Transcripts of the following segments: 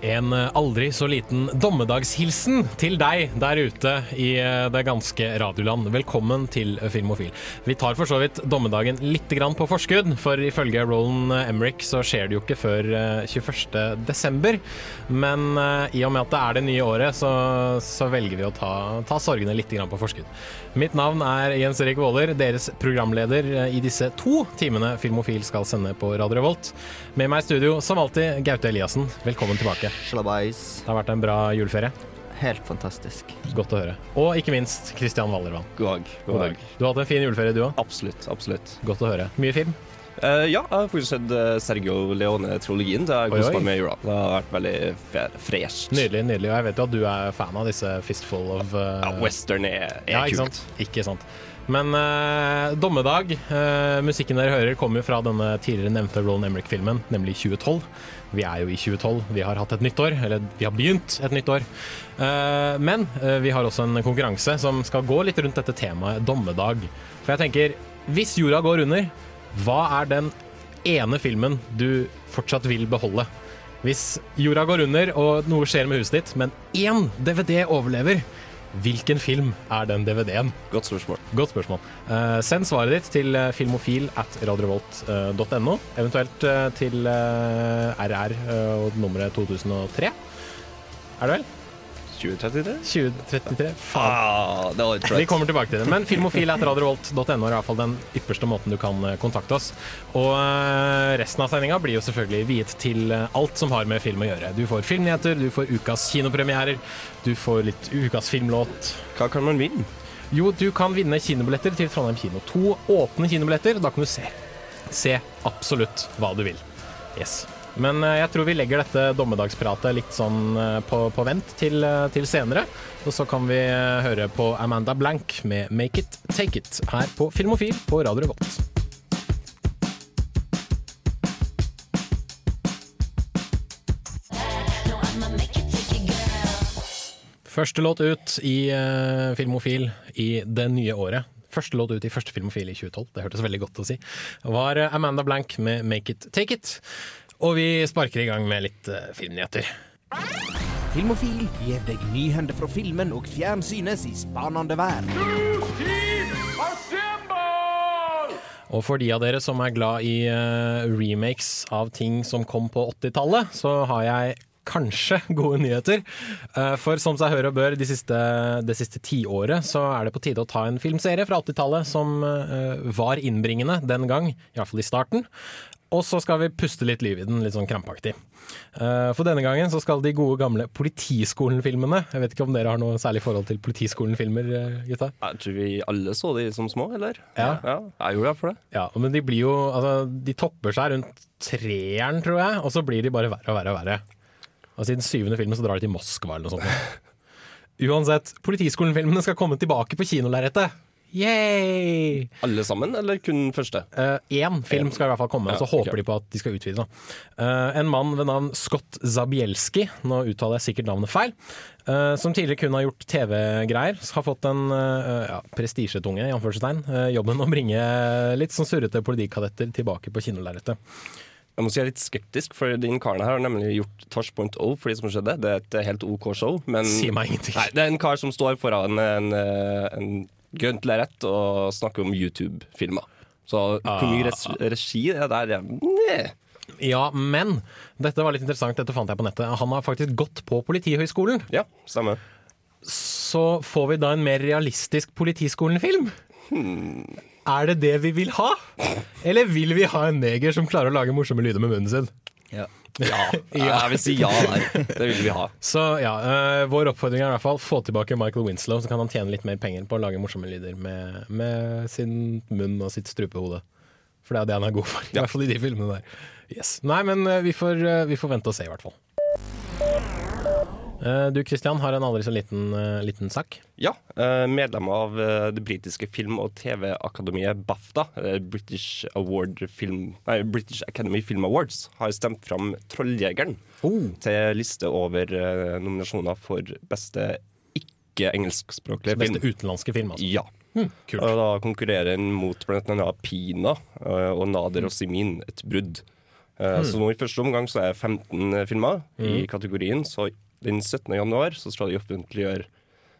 En eh, aldri så liten dommedagshilsen til deg der ute i eh, det ganske radioland. Velkommen til Filmofil. Vi tar for så vidt dommedagen litt på forskudd, for ifølge Roland Emrik så skjer det jo ikke før eh, 21. desember. Men eh, i og med at det er det nye året, så, så velger vi å ta, ta sorgene litt på forskudd. Mitt navn er Jens Erik Våler, deres programleder eh, i disse to timene Filmofil skal sende på Radio Revolt. Med meg i studio, som alltid, Gaute Eliassen. Velkommen tilbake. Slabais. Det har vært en bra juleferie. Helt fantastisk. Godt å høre. Og ikke minst Kristian Wallervann. God dag. God dag. Du har hatt en fin juleferie, du òg. Absolutt. absolutt. Godt å høre. Mye film? Uh, ja, jeg har faktisk sett eh, Sergio Leone-trilogien. Det har kost meg med i jula. Det har vært veldig fresh. Nydelig. nydelig. Og jeg vet jo at du er fan av disse Fistful of uh, Ja, western er, er Ja, ikke kult. sant? Ikke sant. Men uh, Dommedag, musikken dere hører, kommer jo fra denne tidligere nevnte Roland Emrik-filmen, nemlig 2012. Vi er jo i 2012, vi har hatt et nytt år, eller vi har begynt et nytt år. Eh, men eh, vi har også en konkurranse som skal gå litt rundt dette temaet dommedag. For jeg tenker, hvis jorda går under, hva er den ene filmen du fortsatt vil beholde? Hvis jorda går under og noe skjer med huset ditt, men én DVD overlever, hvilken film er den DVD-en? Godt spørsmål. Godt spørsmål. Uh, send svaret ditt til eh, filmofil at radiovolt.no, eventuelt eh, til uh, RR og nummeret 2003. Er det vel? 2033? 2033? Faen. Ah, det Vi kommer tilbake til det. Men filmofil etter radiorevolt.no er fall den ypperste måten du kan eh, kontakte oss. Og eh, resten av sendinga blir jo selvfølgelig viet til eh, alt som har med film å gjøre. Du får filmnyheter, du får ukas kinopremierer, du får litt ukas filmlåt. Hva kan man vinne? Jo, du kan vinne kinobilletter til Trondheim kino. To åpne kinobilletter. Da kan du se, se absolutt hva du vil. Yes. Men eh, jeg tror vi legger dette dommedagspratet litt sånn eh, på, på vent til, eh, til senere. Og så kan vi høre på Amanda Blank med 'Make It Take It' her på Filmofil på Radio Revolt. Første låt ut i uh, Filmofil i det nye året. Første låt ut i første Filmofil i 2012, det hørtes veldig godt å si, var Amanda Blank med 'Make It Take It'. Og vi sparker i gang med litt uh, filmnyheter. Filmofil gir deg nyhender fra filmen og fjernsynets i spanende verden. Og for de av dere som er glad i uh, remakes av ting som kom på 80-tallet, så har jeg kanskje gode nyheter. Eh, for som seg hør og bør de siste, det siste tiåret, så er det på tide å ta en filmserie fra 80-tallet som var innbringende den gang, i hvert fall i starten. Og så skal vi puste litt liv i den, litt sånn krampaktig. Eh, For denne gangen så skal de gode gamle Politiskolen-filmene Jeg vet ikke om dere har noe særlig forhold til Politiskolen-filmer, eh, gutta? Jeg tror vi alle så de som små, eller? Ja. jeg gjorde det for det. Ja, men de blir jo Altså, de topper seg rundt treeren, tror jeg, og så blir de bare verre og verre og verre. Og siden syvende filmen så drar de til Moskva eller noe sånt. Uansett, Politiskolen-filmene skal komme tilbake på kinolerretet. Yay! Alle sammen, eller kun første? Én film skal i hvert fall komme, ja, så håper okay. de på at de skal utvide. Eh, en mann ved navn Scott Zabielski, nå uttaler jeg sikkert navnet feil, uh, som tidligere kun har gjort TV-greier, har fått den uh, ja, prestisjetunge i anførselstegn, eh, jobben å bringe litt sånn surrete politikadetter tilbake på kinolerretet. Jeg må si jeg er litt skeptisk, for din karen her har nemlig gjort Tosh.0 for de som skjedde. Det er et helt OK show, men Si meg ingenting. Nei, det er en kar som står foran en, eh, en grønt lerret og snakker om YouTube-filmer. Så hvor mye res regi det er der, jeg Nei. Ja, men dette var litt interessant, dette fant jeg på nettet. Han har faktisk gått på Politihøgskolen. Ja, stemmer. Så får vi da en mer realistisk Politiskolen-film? Er det det vi vil ha? Eller vil vi ha en neger som klarer å lage morsomme lyder med munnen sin? Ja. Ja, jeg vil si ja der. Det vil vi ha. Så ja, øh, vår oppfordring er i hvert fall få tilbake Michael Winslow, så kan han tjene litt mer penger på å lage morsomme lyder med, med sin munn og sitt strupehode. For det er det han er god for, i hvert fall i de filmene der. Yes. Nei, men øh, vi får, øh, vi får vente og se, i hvert fall. Eh, Du Christian har en aldri så liten, eh, liten sak. Ja, eh, medlem av det britiske film- og TV-akademiet BAFTA, British, Award Film, nei, British Academy Film Awards, har stemt fram 'Trolljegeren' Oh. til liste over nominasjoner for beste ikke-engelskspråklige film. Beste utenlandske film, altså. Ja. Kult. Og da konkurrerer den mot bl.a. Pina og Nader og Simin, et brudd. Mm. Så nå i første omgang så er det 15 filmer i kategorien, så den 17. januar så skal de offentliggjøre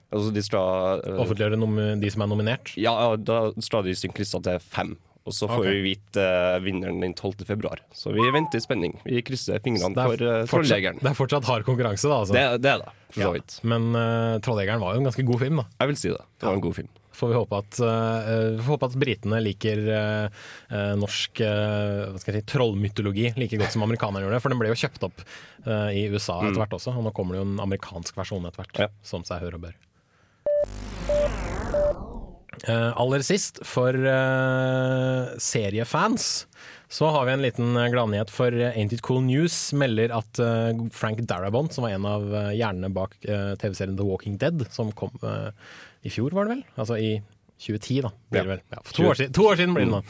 Altså de skal uh, Offentliggjøre de som er nominert. Ja, da skal de synke lista til fem. Og så får okay. vi vite uh, vinneren den 12. februar. Så vi venter i spenning. Vi krysser fingrene for uh, Trolljegeren. det er fortsatt hard konkurranse, da. Altså. Det, det er det, for så Ja. Men uh, 'Trolljegeren' var jo en ganske god film, da. Jeg vil si det. Det var en god film. Får vi håpe at, uh, får håpe at britene liker eh, norsk uh, hva skal jeg si, trollmytologi like godt som amerikanerne gjør det. For den ble jo kjøpt opp i USA etter hvert også, og nå kommer det jo en amerikansk versjon etter hvert. Ja. Som seg hør og bør. Aller sist, for seriefans, så har vi en liten gladnyhet. For Ain't It Cool News melder at Frank Darabont, som var en av hjernene bak TV-serien The Walking Dead, som kom i fjor, var det vel? Altså i 2010, da. Blir det vel. Ja, for to, år siden, to år siden blir det nå.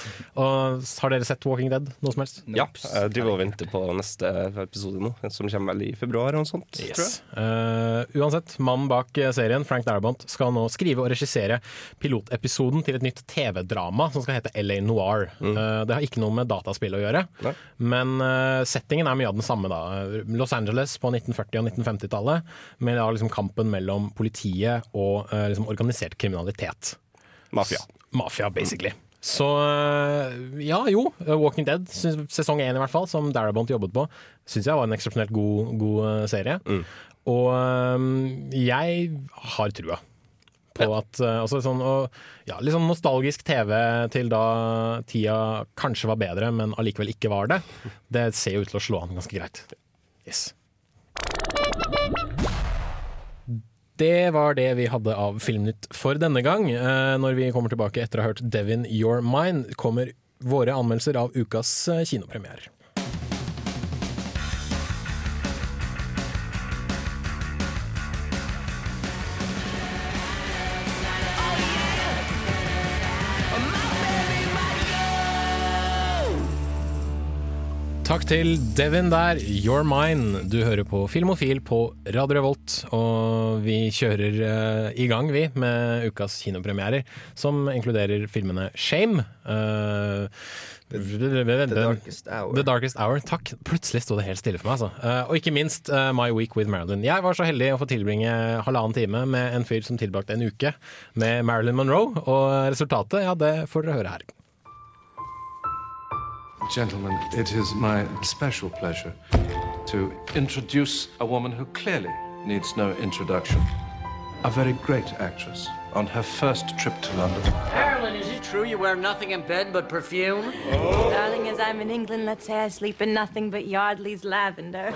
Og har dere sett Walking Dead, noe som helst? Ja, jeg driver og venter på neste episode nå, som kommer vel i februar eller noe sånt. tror jeg. Yes. Eh, uansett, mannen bak eh, serien, Frank Darabont, skal nå skrive og regissere pilotepisoden til et nytt TV-drama som skal hete LA Noir. Eh, det har ikke noe med dataspill å gjøre, Nei. men uh, settingen er mye av den samme. da. Los Angeles på 1940- og 1950-tallet, med da liksom kampen mellom politiet og liksom organisert kriminalitet. Mafia. Mafia, basically. Så øh, ja, jo. Walking Dead, sesong én i hvert fall, som Darabont jobbet på, syns jeg var en eksepsjonelt god, god serie. serie. Og jeg har trua på at øh, altså sånn, og, ja, Litt sånn nostalgisk TV til da tida kanskje var bedre, men allikevel ikke var det. Det ser jo ut til å slå an ganske greit. Yes. Det var det vi hadde av Filmnytt for denne gang. Eh, når vi kommer tilbake etter å ha hørt Devin Your Mind, kommer våre anmeldelser av ukas eh, kinopremierer. Takk til Devin der, You're Mine. Du hører på Filmofil på Radio Revolt, og vi kjører uh, i gang, vi, med ukas kinopremierer, som inkluderer filmene Shame Uh, The Darkest Hour. The Darkest Hour. Takk. Plutselig sto det helt stille for meg, altså. Uh, og ikke minst uh, My Week with Marilyn. Jeg var så heldig å få tilbringe halvannen time med en fyr som tilbrakte en uke med Marilyn Monroe, og resultatet, ja, det får dere høre her. Gentlemen, it is my special pleasure to introduce a woman who clearly needs no introduction. A very great actress on her first trip to London. Marilyn, is it true you wear nothing in bed but perfume? Oh. Darling, as I'm in England, let's say I sleep in nothing but Yardley's lavender.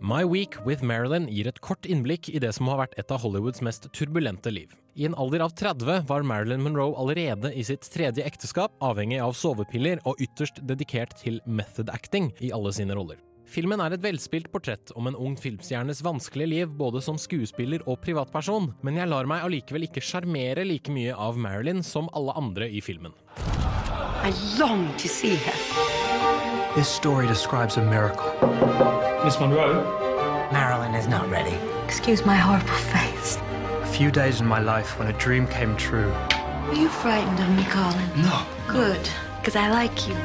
My Week with Marilyn gir et kort innblikk i det som har vært et av Hollywoods mest turbulente liv. I en alder av 30 var Marilyn Monroe allerede i sitt tredje ekteskap avhengig av sovepiller og ytterst dedikert til method acting i alle sine roller. Filmen er et velspilt portrett om en ung filmstjernes vanskelige liv både som skuespiller og privatperson, men jeg lar meg allikevel ikke sjarmere like mye av Marilyn som alle andre i filmen. I long to see her. This story describes a miracle. Miss Monroe? Marilyn is not ready. Excuse my horrible face. A few days in my life when a dream came true. Are you frightened of me, Colin? No. Good, because I like you.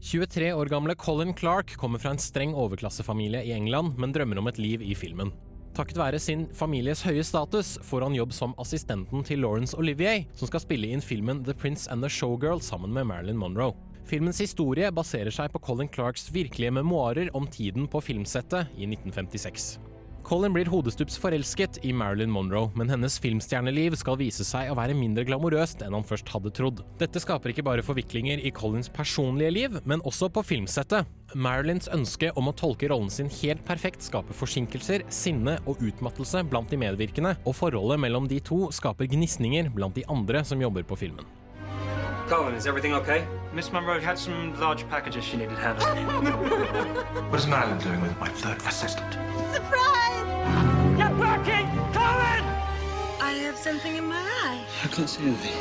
23 år gamle Colin Clark kommer fra en streng overklassefamilie i England, men drømmer om et liv i filmen. Takket være sin families høye status får han jobb som assistenten til Laurence Olivier, som skal spille inn filmen The Prince and the Showgirl sammen med Marilyn Monroe. Filmens historie baserer seg på Colin Clarks virkelige memoarer om tiden på filmsettet i 1956. Colin blir hodestups forelsket i Marilyn Monroe, men hennes filmstjerneliv skal vise seg å være mindre glamorøst enn han først hadde trodd. Dette skaper ikke bare forviklinger i Colins personlige liv, men også på filmsettet. Marilyns ønske om å tolke rollen sin helt perfekt skaper forsinkelser, sinne og utmattelse blant de medvirkende, og forholdet mellom de to skaper gnisninger blant de andre som jobber på filmen. Colin, is everything okay? Miss Monroe had some large packages she needed handled. What is Marilyn doing with my third assistant? Surprise! Get working! Colin! I have something in my eye. I can't see anything.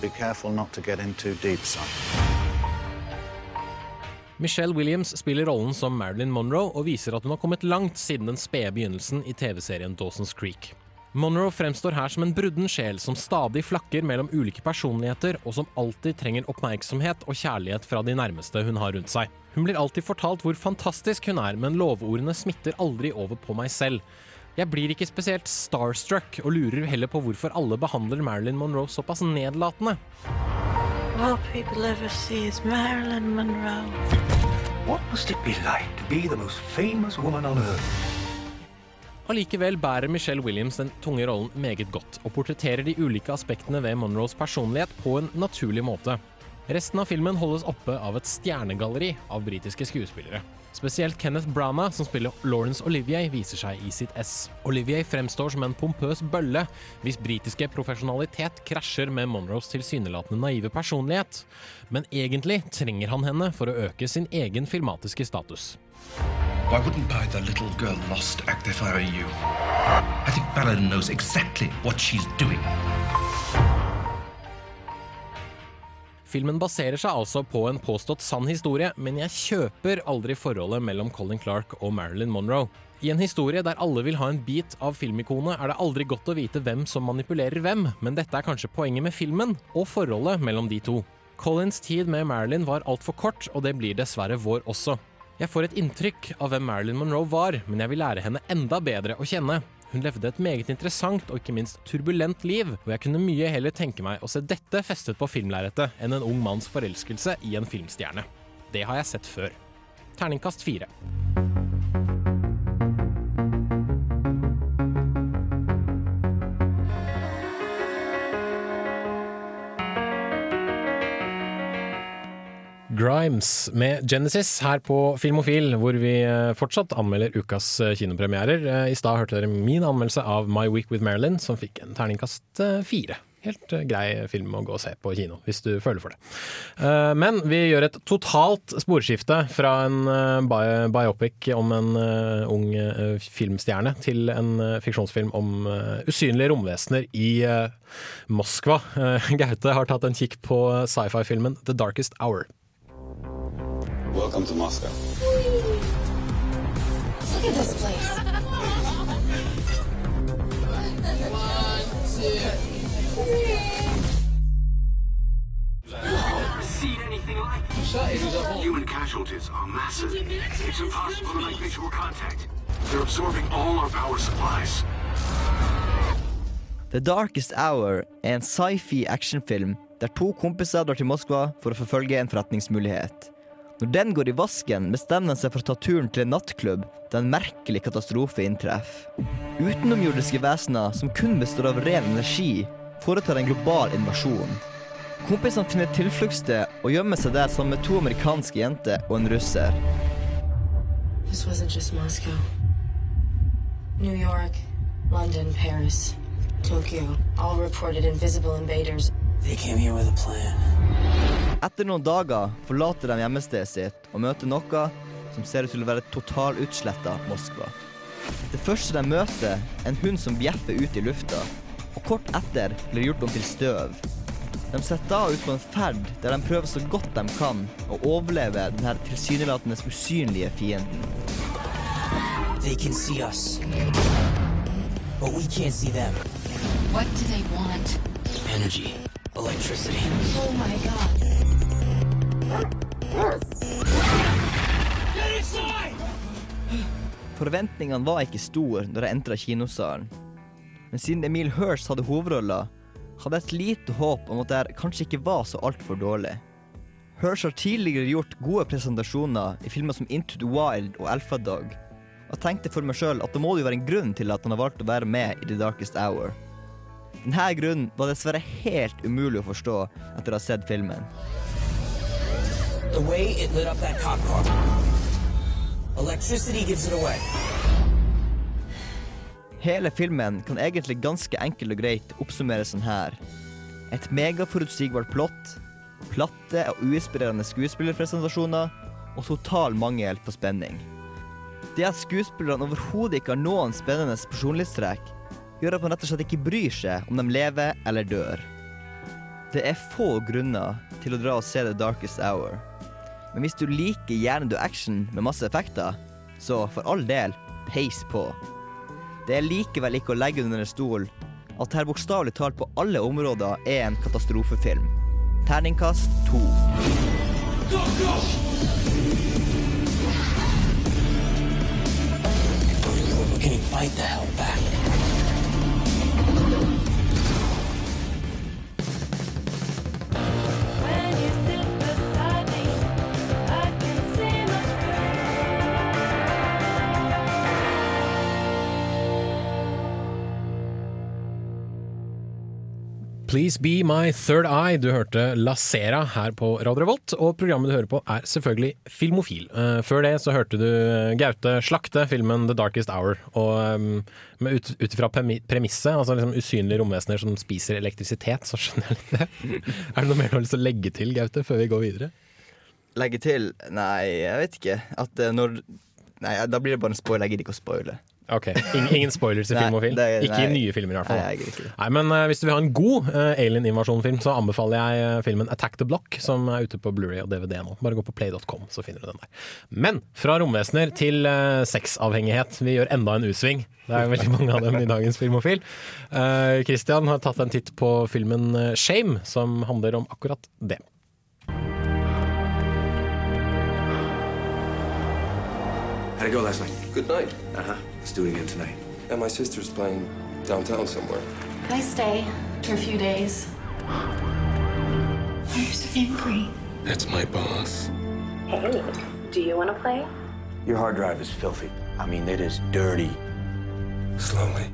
Be careful not to get in too deep, son. Michelle Williams spiller rollen som Marilyn Monroe og viser at hun har kommet langt siden den spede begynnelsen i TV-serien Dawson's Creek. Monroe fremstår her som en brudden sjel som stadig flakker mellom ulike personligheter, og som alltid trenger oppmerksomhet og kjærlighet fra de nærmeste hun har rundt seg. Hun blir alltid fortalt hvor fantastisk hun er, men lovordene smitter aldri over på meg selv. Jeg blir ikke spesielt starstruck, og lurer heller på hvorfor alle behandler Marilyn Monroe såpass nedlatende. All people ever see is Marilyn Monroe. What must it be like to be the most famous woman on earth? Allikevel bærer Michelle Williams den tunge rollen meget godt, og portretterer de ulike aspektene ved Monroes personlighet på en naturlig måte. Resten av filmen holdes oppe av et stjernegalleri av britiske skuespillere. Spesielt Kenneth Branagh, som spiller Laurence Olivier, viser seg i sitt ess. Olivier fremstår som en pompøs bølle, hvis britiske profesjonalitet krasjer med Monroes tilsynelatende naive personlighet. Men egentlig trenger han henne for å øke sin egen filmatiske status. I wouldn't buy the little girl lost act if I were you. I think Marilyn knows exactly what she's doing. Filmen baserer seg altså på en påstått sann historie, men jeg kjøper aldri forholdet mellom Colin Clark og Marilyn Monroe. I en historie der alle vil ha en bit av filmikonet, er det aldri godt å vite hvem som manipulerer hvem, men dette er kanskje poenget med filmen, og forholdet mellom de to. Collins tid med Marilyn var altfor kort, og det blir dessverre vår også. Jeg får et inntrykk av hvem Marilyn Monroe var, men jeg vil lære henne enda bedre å kjenne. Hun levde et meget interessant og ikke minst turbulent liv, og jeg kunne mye heller tenke meg å se dette festet på filmlerretet enn en ung manns forelskelse i en filmstjerne. Det har jeg sett før. Terningkast fire. Grimes med Genesis her på Filmofil, hvor vi eh, fortsatt anmelder ukas eh, kinopremierer. Eh, I stad hørte dere min anmeldelse av My Week with Marilyn, som fikk en terningkast fire. Helt grei film å gå og se på kino, hvis du føler for det. Men vi gjør et totalt sporskifte fra en biopic om en ung filmstjerne til en fiksjonsfilm om usynlige romvesener i Moskva. Gaute har tatt en kikk på sci-fi-filmen The Darkest Hour. Welcome to Moscow. Look at this place. Human casualties are massive. It's impossible to make visual contact. They're absorbing all our power supplies. The Darkest Hour er en sci-fi actionfilm der to kompiser drar til Moskva for å forfølge en forretningsmulighet. Når den går i vasken, bestemmer den seg for å ta turen til en nattklubb da en merkelig katastrofe inntreffer. Utenomjordiske vesener som kun består av ren energi, foretar en global invasjon. Kompisene finner et tilfluktssted og gjemmer seg der sammen med to amerikanske jenter og en russer. This wasn't just Moscow. New York, London, Paris, Tokyo all reported invisible invaders. They came here with a plan. Etter noen dager forlater de hjemmestedet sitt og møter noe som ser ut til å være totalutsletta Moskva. Det første de møter, er en hund som bjeffer ut i lufta, og kort etter blir gjort om til støv. De setter da ut på en ferd der de prøver så godt de kan å overleve denne tilsynelatende usynlige fienden. They can see us, but we can't see them. What do they want? Energy, electricity. Oh my god. Get inside! Forventningene var ikke store når jeg entra kinosalen. Men siden Emil Hirst hadde hovedrolla, hadde jeg et lite håp om at det kanskje ikke var så altfor dårlig. Hirsch har tidligere gjort gode presentasjoner i filmer som Into the Wild og Alpha Dog, og tenkte for meg sjøl at det må jo være en grunn til at han har valgt å være med i The Darkest Hour. Denne grunnen var dessverre helt umulig å forstå etter å ha sett filmen. The way it lit up that cop car. Electricity gives it away. Hele filmen kan egentlig ganske enkelt og greit oppsummeres sånn her. Et megaforutsigbart plott, platte og uinspirerende skuespillerpresentasjoner og total mangel på spenning. Det at skuespillerne overhodet ikke har noen spennende personlighetstrekk, gjør at man rett og slett ikke bryr seg om de lever eller dør. Det er få grunner til å dra og se The Darkest Hour. Men hvis du liker hjernedød action med masse effekter, så for all del, peis på. Det er likevel ikke å legge under en stol at her bokstavelig talt på alle områder er en katastrofefilm. Terningkast to. Can you fight the hell back? Please Be My Third Eye. Du hørte La Sera her på Radio Revolt, og programmet du hører på er selvfølgelig Filmofil. Eh, før det så hørte du Gaute slakte filmen The Darkest Hour. Og um, ut, ut ifra premisset, altså liksom usynlige romvesener som spiser elektrisitet, så skjønner jeg litt det. er det noe mer du har lyst til å legge til, Gaute, før vi går videre? Legge til Nei, jeg vet ikke. At eh, når Nei, da blir det bare en spoiler. Jeg gidder ikke å spoile. Ok, Ingen, ingen spoilers i Nei, Filmofil? det er- ikke i nye filmer, i hvert fall. Nei, det. Nei, men uh, Hvis du vil ha en god uh, alien-invasjon-film, så anbefaler jeg uh, filmen Attack the Block, som er ute på Blu-ray og DVD nå. Bare gå på play.com, så finner du den der. Men fra romvesener til uh, sexavhengighet. Vi gjør enda en U-sving. Det er veldig mange av dem i dagens Filmofil. Uh, Christian har tatt en titt på filmen eh, Shame, som handler om akkurat det. How'd it go last night? Good night. Uh huh. Let's do it again tonight. And my sister's playing downtown somewhere. Can I stay for a few days? Why are you so angry? That's my boss. Hey, do you want to play? Your hard drive is filthy. I mean, it is dirty. Slowly.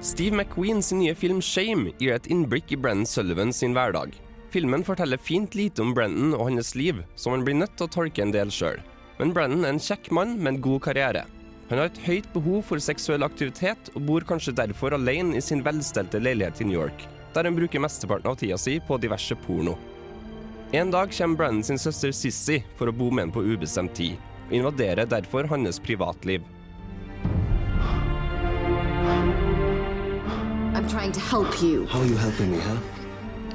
Steve McQueen sin nye film Shame gir et innblikk i Brennan Sullivan sin hverdag. Filmen forteller fint lite om Brennan og hans liv, som han blir nødt til å tolke en del sjøl. Men Brennan er en kjekk mann med en god karriere. Han har et høyt behov for seksuell aktivitet, og bor kanskje derfor alene i sin velstelte leilighet i New York, der han bruker mesteparten av tida si på diverse porno. En dag kommer Brennan sin søster Sissy for å bo med ham på ubestemt tid, og invaderer derfor hans privatliv. I'm trying to help you. How are you helping me, huh?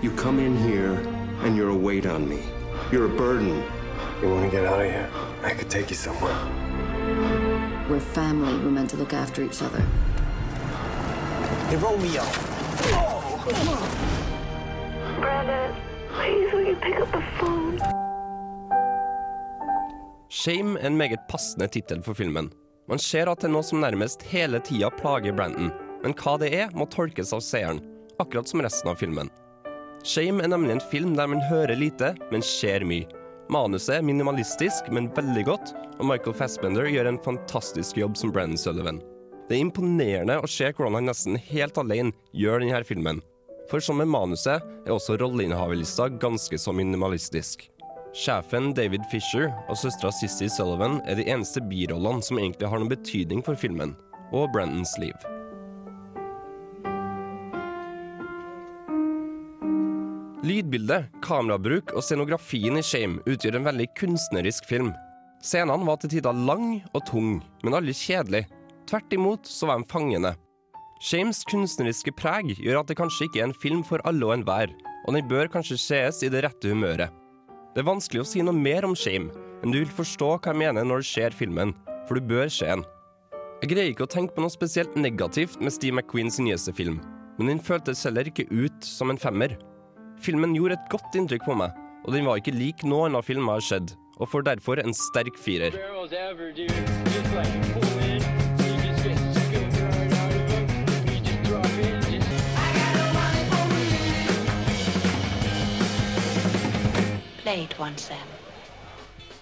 You come in here and you're a weight on me. You're a burden. You want to get out of here? I could take you somewhere. We're family. We're meant to look after each other. Hey, Romeo. Brandon, please will you pick up the phone? Shame er en meget passende tittel for filmen. Man ser at det er noe som nærmest hele tida plager Brandon, men hva det er, må tolkes av seeren, akkurat som resten av filmen. Shame er nemlig en film der man hører lite, men ser mye. Manuset er minimalistisk, men veldig godt, og Michael Fassbender gjør en fantastisk jobb som Brennan Sullivan. Det er imponerende å se hvordan han nesten helt alene gjør denne filmen. For som med manuset er også rolleinnehaverlista ganske så minimalistisk. Sjefen David Fisher og søstera Sissy Sullivan er de eneste birollene som egentlig har noen betydning for filmen, og Brentons liv. Lydbildet, kamerabruk og scenografien i Shame utgjør en veldig kunstnerisk film. Scenene var til tider lang og tung, men aldri kjedelig. Tvert imot så var de fangende. Shames kunstneriske preg gjør at det kanskje ikke er en film for alle og enhver, og den bør kanskje sees i det rette humøret. Det er vanskelig å si noe mer om Shame, men du vil forstå hva jeg mener når du ser filmen, for du bør se den. Jeg greier ikke å tenke på noe spesielt negativt med Steve McQueens nyeste film, men den føltes heller ikke ut som en femmer. Filmen gjorde et godt inntrykk på meg, og den var ikke lik noen annen film jeg har sett, og får derfor en sterk firer.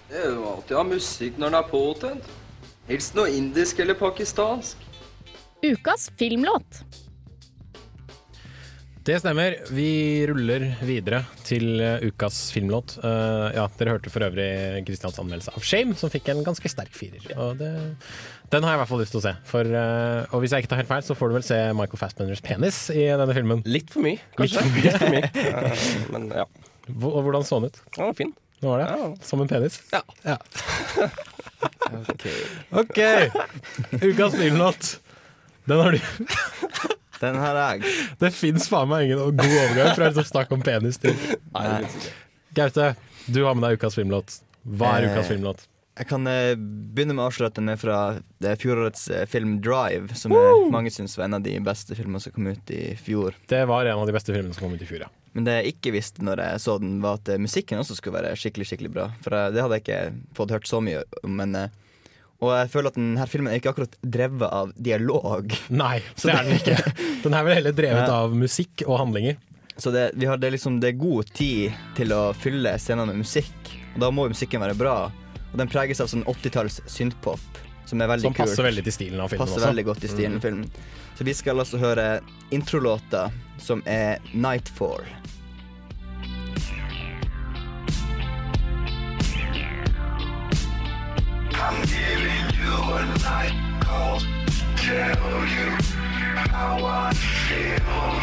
Det er jo alltid ha musikk når den er påtent. Helst noe indisk eller pakistansk. Ukas filmlåt. Det stemmer. Vi ruller videre til eh, ukas filmlåt. Uh, ja, Dere hørte for øvrig Kristians anmeldelse av Shame, som fikk en ganske sterk firer. Og det, den har jeg i hvert fall lyst til å se. For, uh, og hvis jeg ikke tar helt feil, så får du vel se Michael Fassbenders penis i denne filmen. Litt for mye, kanskje. Litt for mye. Litt for mye. Men ja. Hvor- Og hvordan så den ut? Den var fin. Det var det? Som en penis? Ja. OK. Ukas filmlåt. Den har du. Den har jeg. Det fins faen meg ingen god overgang fra å snakke om penis til Nei. Gaute, du har med deg ukas filmlåt. Hva er ukas Eh, filmlåt? Jeg kan eh, begynne med å avsløre at den er fra fjorårets eh, film 'Drive', som eh, mange syns var en av de beste filmene som kom ut i fjor. Det var en av de beste filmene som kom ut i fjor, ja. Men det jeg ikke visste når jeg så den, var at musikken også skulle være skikkelig skikkelig bra. For det hadde jeg ikke fått hørt så mye om. Men, og jeg føler at denne filmen er ikke akkurat drevet av dialog. Nei, det er den ikke. Den er vel heller drevet Ja. av musikk og handlinger. Så det, vi har, det, er liksom, det er god tid til å fylle scenene med musikk. Og da må jo musikken være bra. Og den preges av sånn 80-talls synthpop, som er veldig Som kult. passer veldig til stilen av filmen Passer også. veldig godt i stilen Mm. av filmen. Så vi skal altså høre introlåta, som er 'Nightfall'. Tell you how I.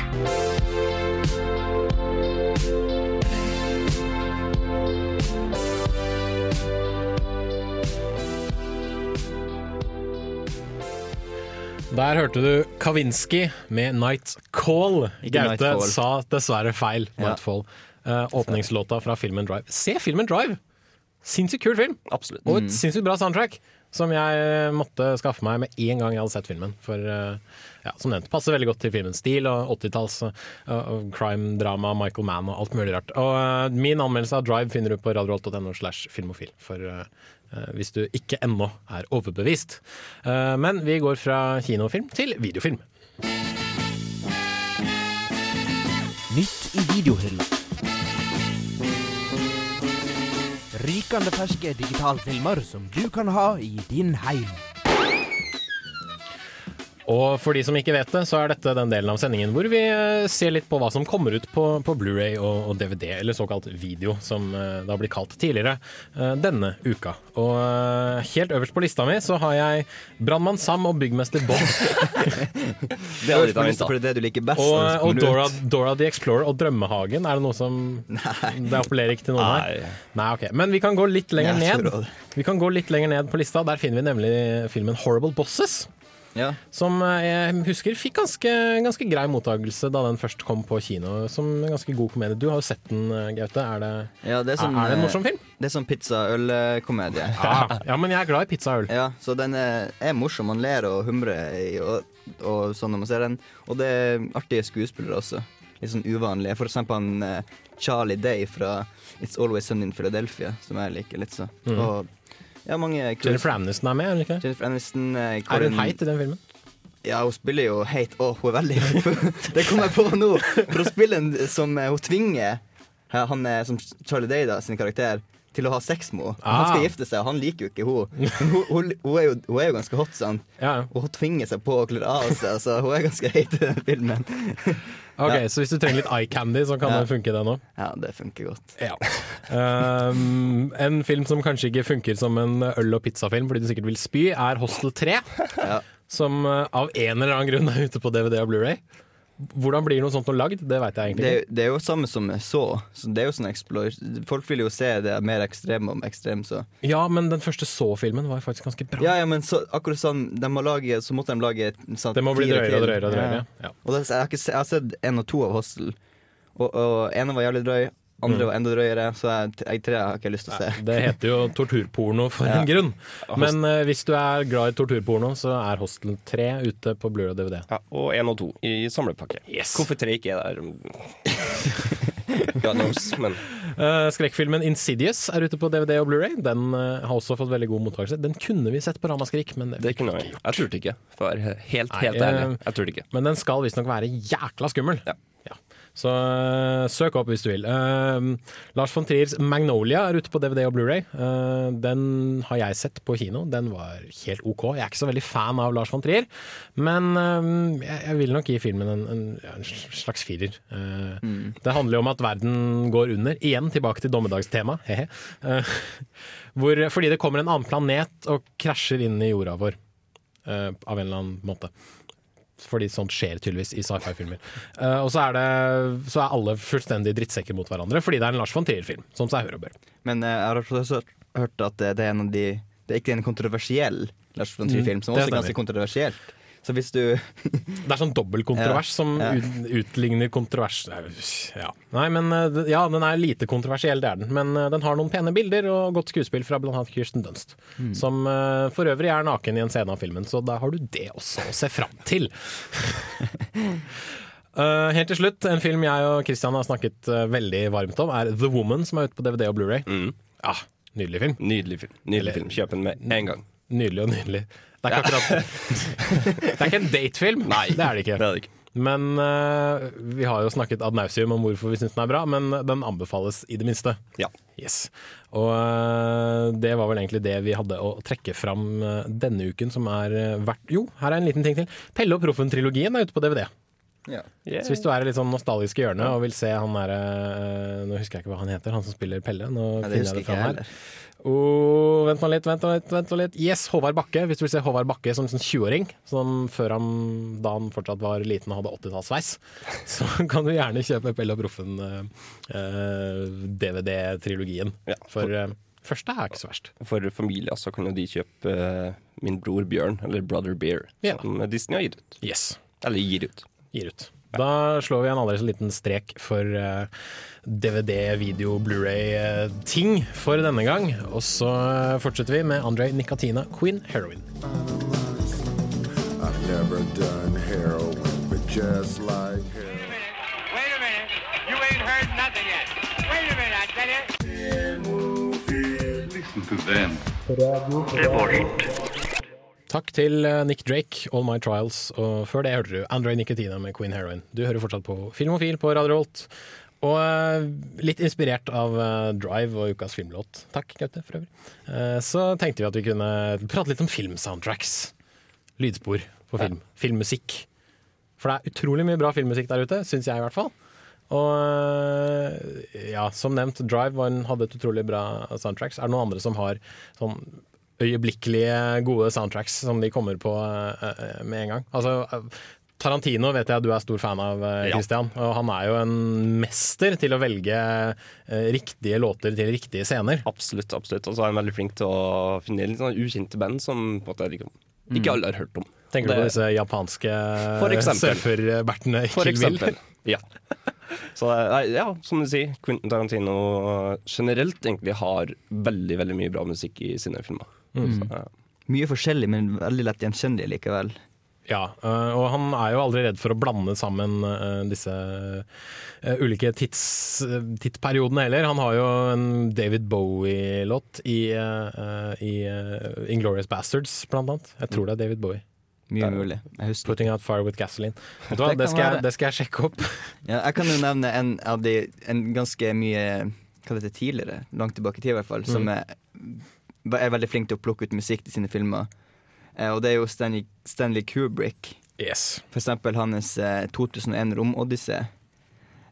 Der hørte du Kavinsky med 'Night Call'. Gaute sa dessverre feil. Ja. 'Nightfall'. Eh, åpningslåta fra filmen Drive. Se filmen Drive! Sinnssykt kul film. Absolutt. Og Mm. et sinnssykt bra soundtrack, som jeg måtte skaffe meg med en gang jeg hadde sett filmen. For eh, ja, som nevnt, passer veldig godt til filmens stil og 80-talls uh, crime-drama, Michael Mann og alt mulig rart. Og uh, min anmeldelse av Drive finner du på radioholt.no slash filmofil. For eh, eh, hvis du ikke ennå er overbevist. Eh, men vi går fra kinofilm til videofilm. Nytt i videohylla. Rykende ferske digitalfilmer som du kan ha i din heim. Og for de som ikke vet det, så er dette den delen av sendingen hvor vi eh, ser litt på hva som kommer ut på, på Blu-ray og, og DVD, eller såkalt video, som eh, det har blitt kalt tidligere, eh, denne uka. Og helt øverst på lista mi så har jeg Brannmann Sam og byggmester Bob. Det er på lista, for det er det du liker best. og og. Dora, Dora the Explorer og Drømmehagen, er det noe som Det appellerer ikke til noen her? Nei, ok. Men vi kan gå litt lenger ned. Vi kan gå litt lenger ned på lista. Der finner vi nemlig filmen Horrible Bosses. Ja. Som eh, jeg husker fikk ganske, ganske grei mottakelse da den først kom på kino. Som en ganske god komedie. Du har jo sett den, eh, Gaute. Er det, Ja, det er, sånn, er det en eh, morsom film? Det er sånn pizza-øl-komedie. Ja, ja, men jeg er glad i pizza-øl Ja, så den er, er morsom. Man ler og humrer i, og, og sånn når man ser den. Og det er artige skuespillere også. Litt sånn uvanlige. For eksempel han eh, Charlie Day fra It's Always Sunny in Philadelphia, som jeg liker litt så. Mm. Og ja, mange kule- Jennifer Aniston er med, er hun ikke? Jennifer Aniston eh, Er hun heit i den filmen? Ja, hun spiller jo heit. og hun er veldig heit. det kom jeg på nå. For hun spiller en som eh, hun tvinger eh, han er som Charlie Day, da, sin karakter, til å ha sex med henne. Han Ah. skal gifte seg, og han liker jo ikke henne. Hun, hun, hun, er, jo, hun er jo ganske hot, sant? og hun tvinger seg på å kle av seg, så hun er ganske heit i den filmen. Ok, Ja. Så hvis du trenger litt eye candy, så kan Ja. det funke, det nå? Ja, det funker godt. Ja. Um, en film som kanskje ikke funker som en øl- og pizzafilm fordi du sikkert vil spy, er Hostel 3. Som uh, av en eller annen grunn er ute på DVD og Blu-ray. Hvordan blir noe sånt noe lagd? Det veit jeg egentlig ikke. det er jo samme som så. så det er jo sånn explore. Folk vil jo se det mer ekstreme om ekstrem, så. Ja, men den første Så-filmen var faktisk ganske bra. Ja, ja, men så, akkurat sånn de må lage, Så måtte de lage sånn, Det må bli drøyere og drøyere og drøyere, ja. Og det, jeg, har ikke, jeg har sett én og to av Hostel, og, og ene var jævlig drøy, andre Mm. var enda drøyere, så jeg, jeg tre har ikke lyst til å se. Det heter jo torturporno for Ja. en grunn. Men uh, hvis du er glad i torturporno, så er Hostel 3 ute på Blu-ray og DVD. Ja, og 1 og 2 i samlepakke. Hvorfor 3 ikke er der? God knows, men Uh, skrekkfilmen Insidious er ute på DVD og Blu-ray. Den uh, har også fått veldig god mottakelse. Den kunne vi sett på Ramaskrik, men det, det kunne jeg. Jeg turte ikke, for helt, helt, Nei, ærlig. eh, Jeg turte ikke. Men den skal visstnok være jækla skummel. Ja. Så eh, søk opp hvis du vil. Eh, Lars von Triers 'Magnolia' er ute på DVD og Blu-ray. Eh, den har jeg sett på kino. Den var helt OK. Jeg er ikke så veldig fan av Lars von Trier, men jeg, vil nok gi filmen en, en, en slags firer. Mm. Det handler jo om at verden går under. Igjen tilbake til dommedagstema. hehe. Eh, hvor, fordi det kommer en annen planet og krasjer inn i jorda vår. av en eller annen måte. Fordi sånt skjer tydeligvis i sci-fi-filmer. Uh, og så er, det, så er alle fullstendig drittsekker mot hverandre, fordi det er en Lars von Trier-film. Som seg hør og bør. Men uh, jeg har også hørt at det, det er en av de Det er ikke en kontroversiell Lars von Trier-film, som Mm, også er ganske kontroversielt. Så hvis du Det er sånn dobbeltkontrovers Ja, som ja. ut, utligner kontrovers. Ja. Nei, men eh, ja, den er lite kontroversiell, det er den. Men eh, den har noen pene bilder og godt skuespill fra annet Kirsten Dunst. Mm. Som eh, for øvrig er naken i en scene av filmen, så da har du det også å se fram til. Uh, helt til slutt, en film jeg og Christian har snakket uh, veldig varmt om, er The Woman, som er ute på DVD og Blu-ray. Ja, nydelig film. Nydelig film. Nydelig film. Kjøp den med en gang. Nydelig og nydelig. Det er ikke akkurat Det er ikke en datefilm. Nei, det er det ikke. Det er det ikke. Men uh, vi har jo snakket ad nauseum om hvorfor vi syns den er bra, men den anbefales i det minste. Ja. Yes. Og uh, det var vel egentlig det vi hadde å trekke fram eh, denne uken, som er verdt Jo, her er en liten ting til. Pelle og Proffen-trilogien er ute på DVD. Ja. Så hvis du er i litt sånn nostalgiske hjørne og vil se han derre eh, Nå husker jeg ikke hva han heter, han som spiller Pelle. Nå Ja, det husker jeg det fram her. Oh, vent nå litt, vent nå litt, vent nå litt. Yes, Håvard Bakke. Hvis du vil se Håvard Bakke som sånn 20-åring, før han, da han fortsatt var liten og hadde 80-tallssveis, så kan du gjerne kjøpe Pelle og Proffen eh, DVD-trilogien. For eh, første er ikke så verst. For familie så kan jo de kjøpe eh, Min bror Bjørn, eller Brother Bear, Ja. som Disney har gitt ut. Yes. Eller gir ut. Gir ut. Da slår vi en aldri så liten strek for eh, DVD, video, Blu-ray-ting for denne gang. Og så eh, fortsetter vi med André Nicatina, Queen Heroin. I've Takk til eh, Nick Drake, All My Trials, og før det hørte du Andrej Nicotina med Queen Heroin. Du hører fortsatt på Filmofil på Radio Holt, og eh, litt inspirert av eh, Drive og ukas filmlåt. Takk, Gaute, for øvrig. Så tenkte vi at vi kunne prate litt om filmsoundtracks. Lydspor på film. Filmmusikk. For det er utrolig mye bra filmmusikk der ute, syns jeg i hvert fall. Og ja, som nevnt, Drive hadde et utrolig bra soundtracks. Er det noen andre som har sånn øyeblikkelige gode soundtracks som de kommer på eh, eh, med en gang? Altså, eh, Tarantino vet jeg du er stor fan av, Christian. Ja. Og han er jo en mester til å velge riktige låter til riktige scener. Absolutt. absolutt Og så er han veldig flink til å finne litt sånn ukjente band som på en måte ikke, ikke alle har hørt om. Tenker du på disse japanske For eksempel. surferbertene i For Kill Bill? eksempel. Ja. Så nei, ja, som du sier, Quentin Tarantino generelt egentlig har veldig veldig mye bra musikk i sine filmer. Mm. Så. Mye forskjellig, men veldig lett gjenkjennelig likevel. Ja, øh, og han er jo aldri redd for å blande sammen øh, disse ulike tids, tidsperiodene heller. Han har jo en David Bowie-låt i, i Inglorious Inglourious Bastards, blant annet. Jeg tror det er David Bowie. Mye mulig. Jeg husker 'Putting Out Fire With Gasoline'. Vet du hva, Det det, skal jeg, det skal jeg sjekke opp. Ja, jeg kan jo nevne en av de En ganske mye Hva det heter tidligere, langt tilbake i tid i hvert fall, som Mm. er, er veldig flink til å plukke ut musikk til sine filmer. Eh, og det er jo Stanley, Stanley Kubrick. Yes. For eksempel hans eh, 2001 Romodyssé.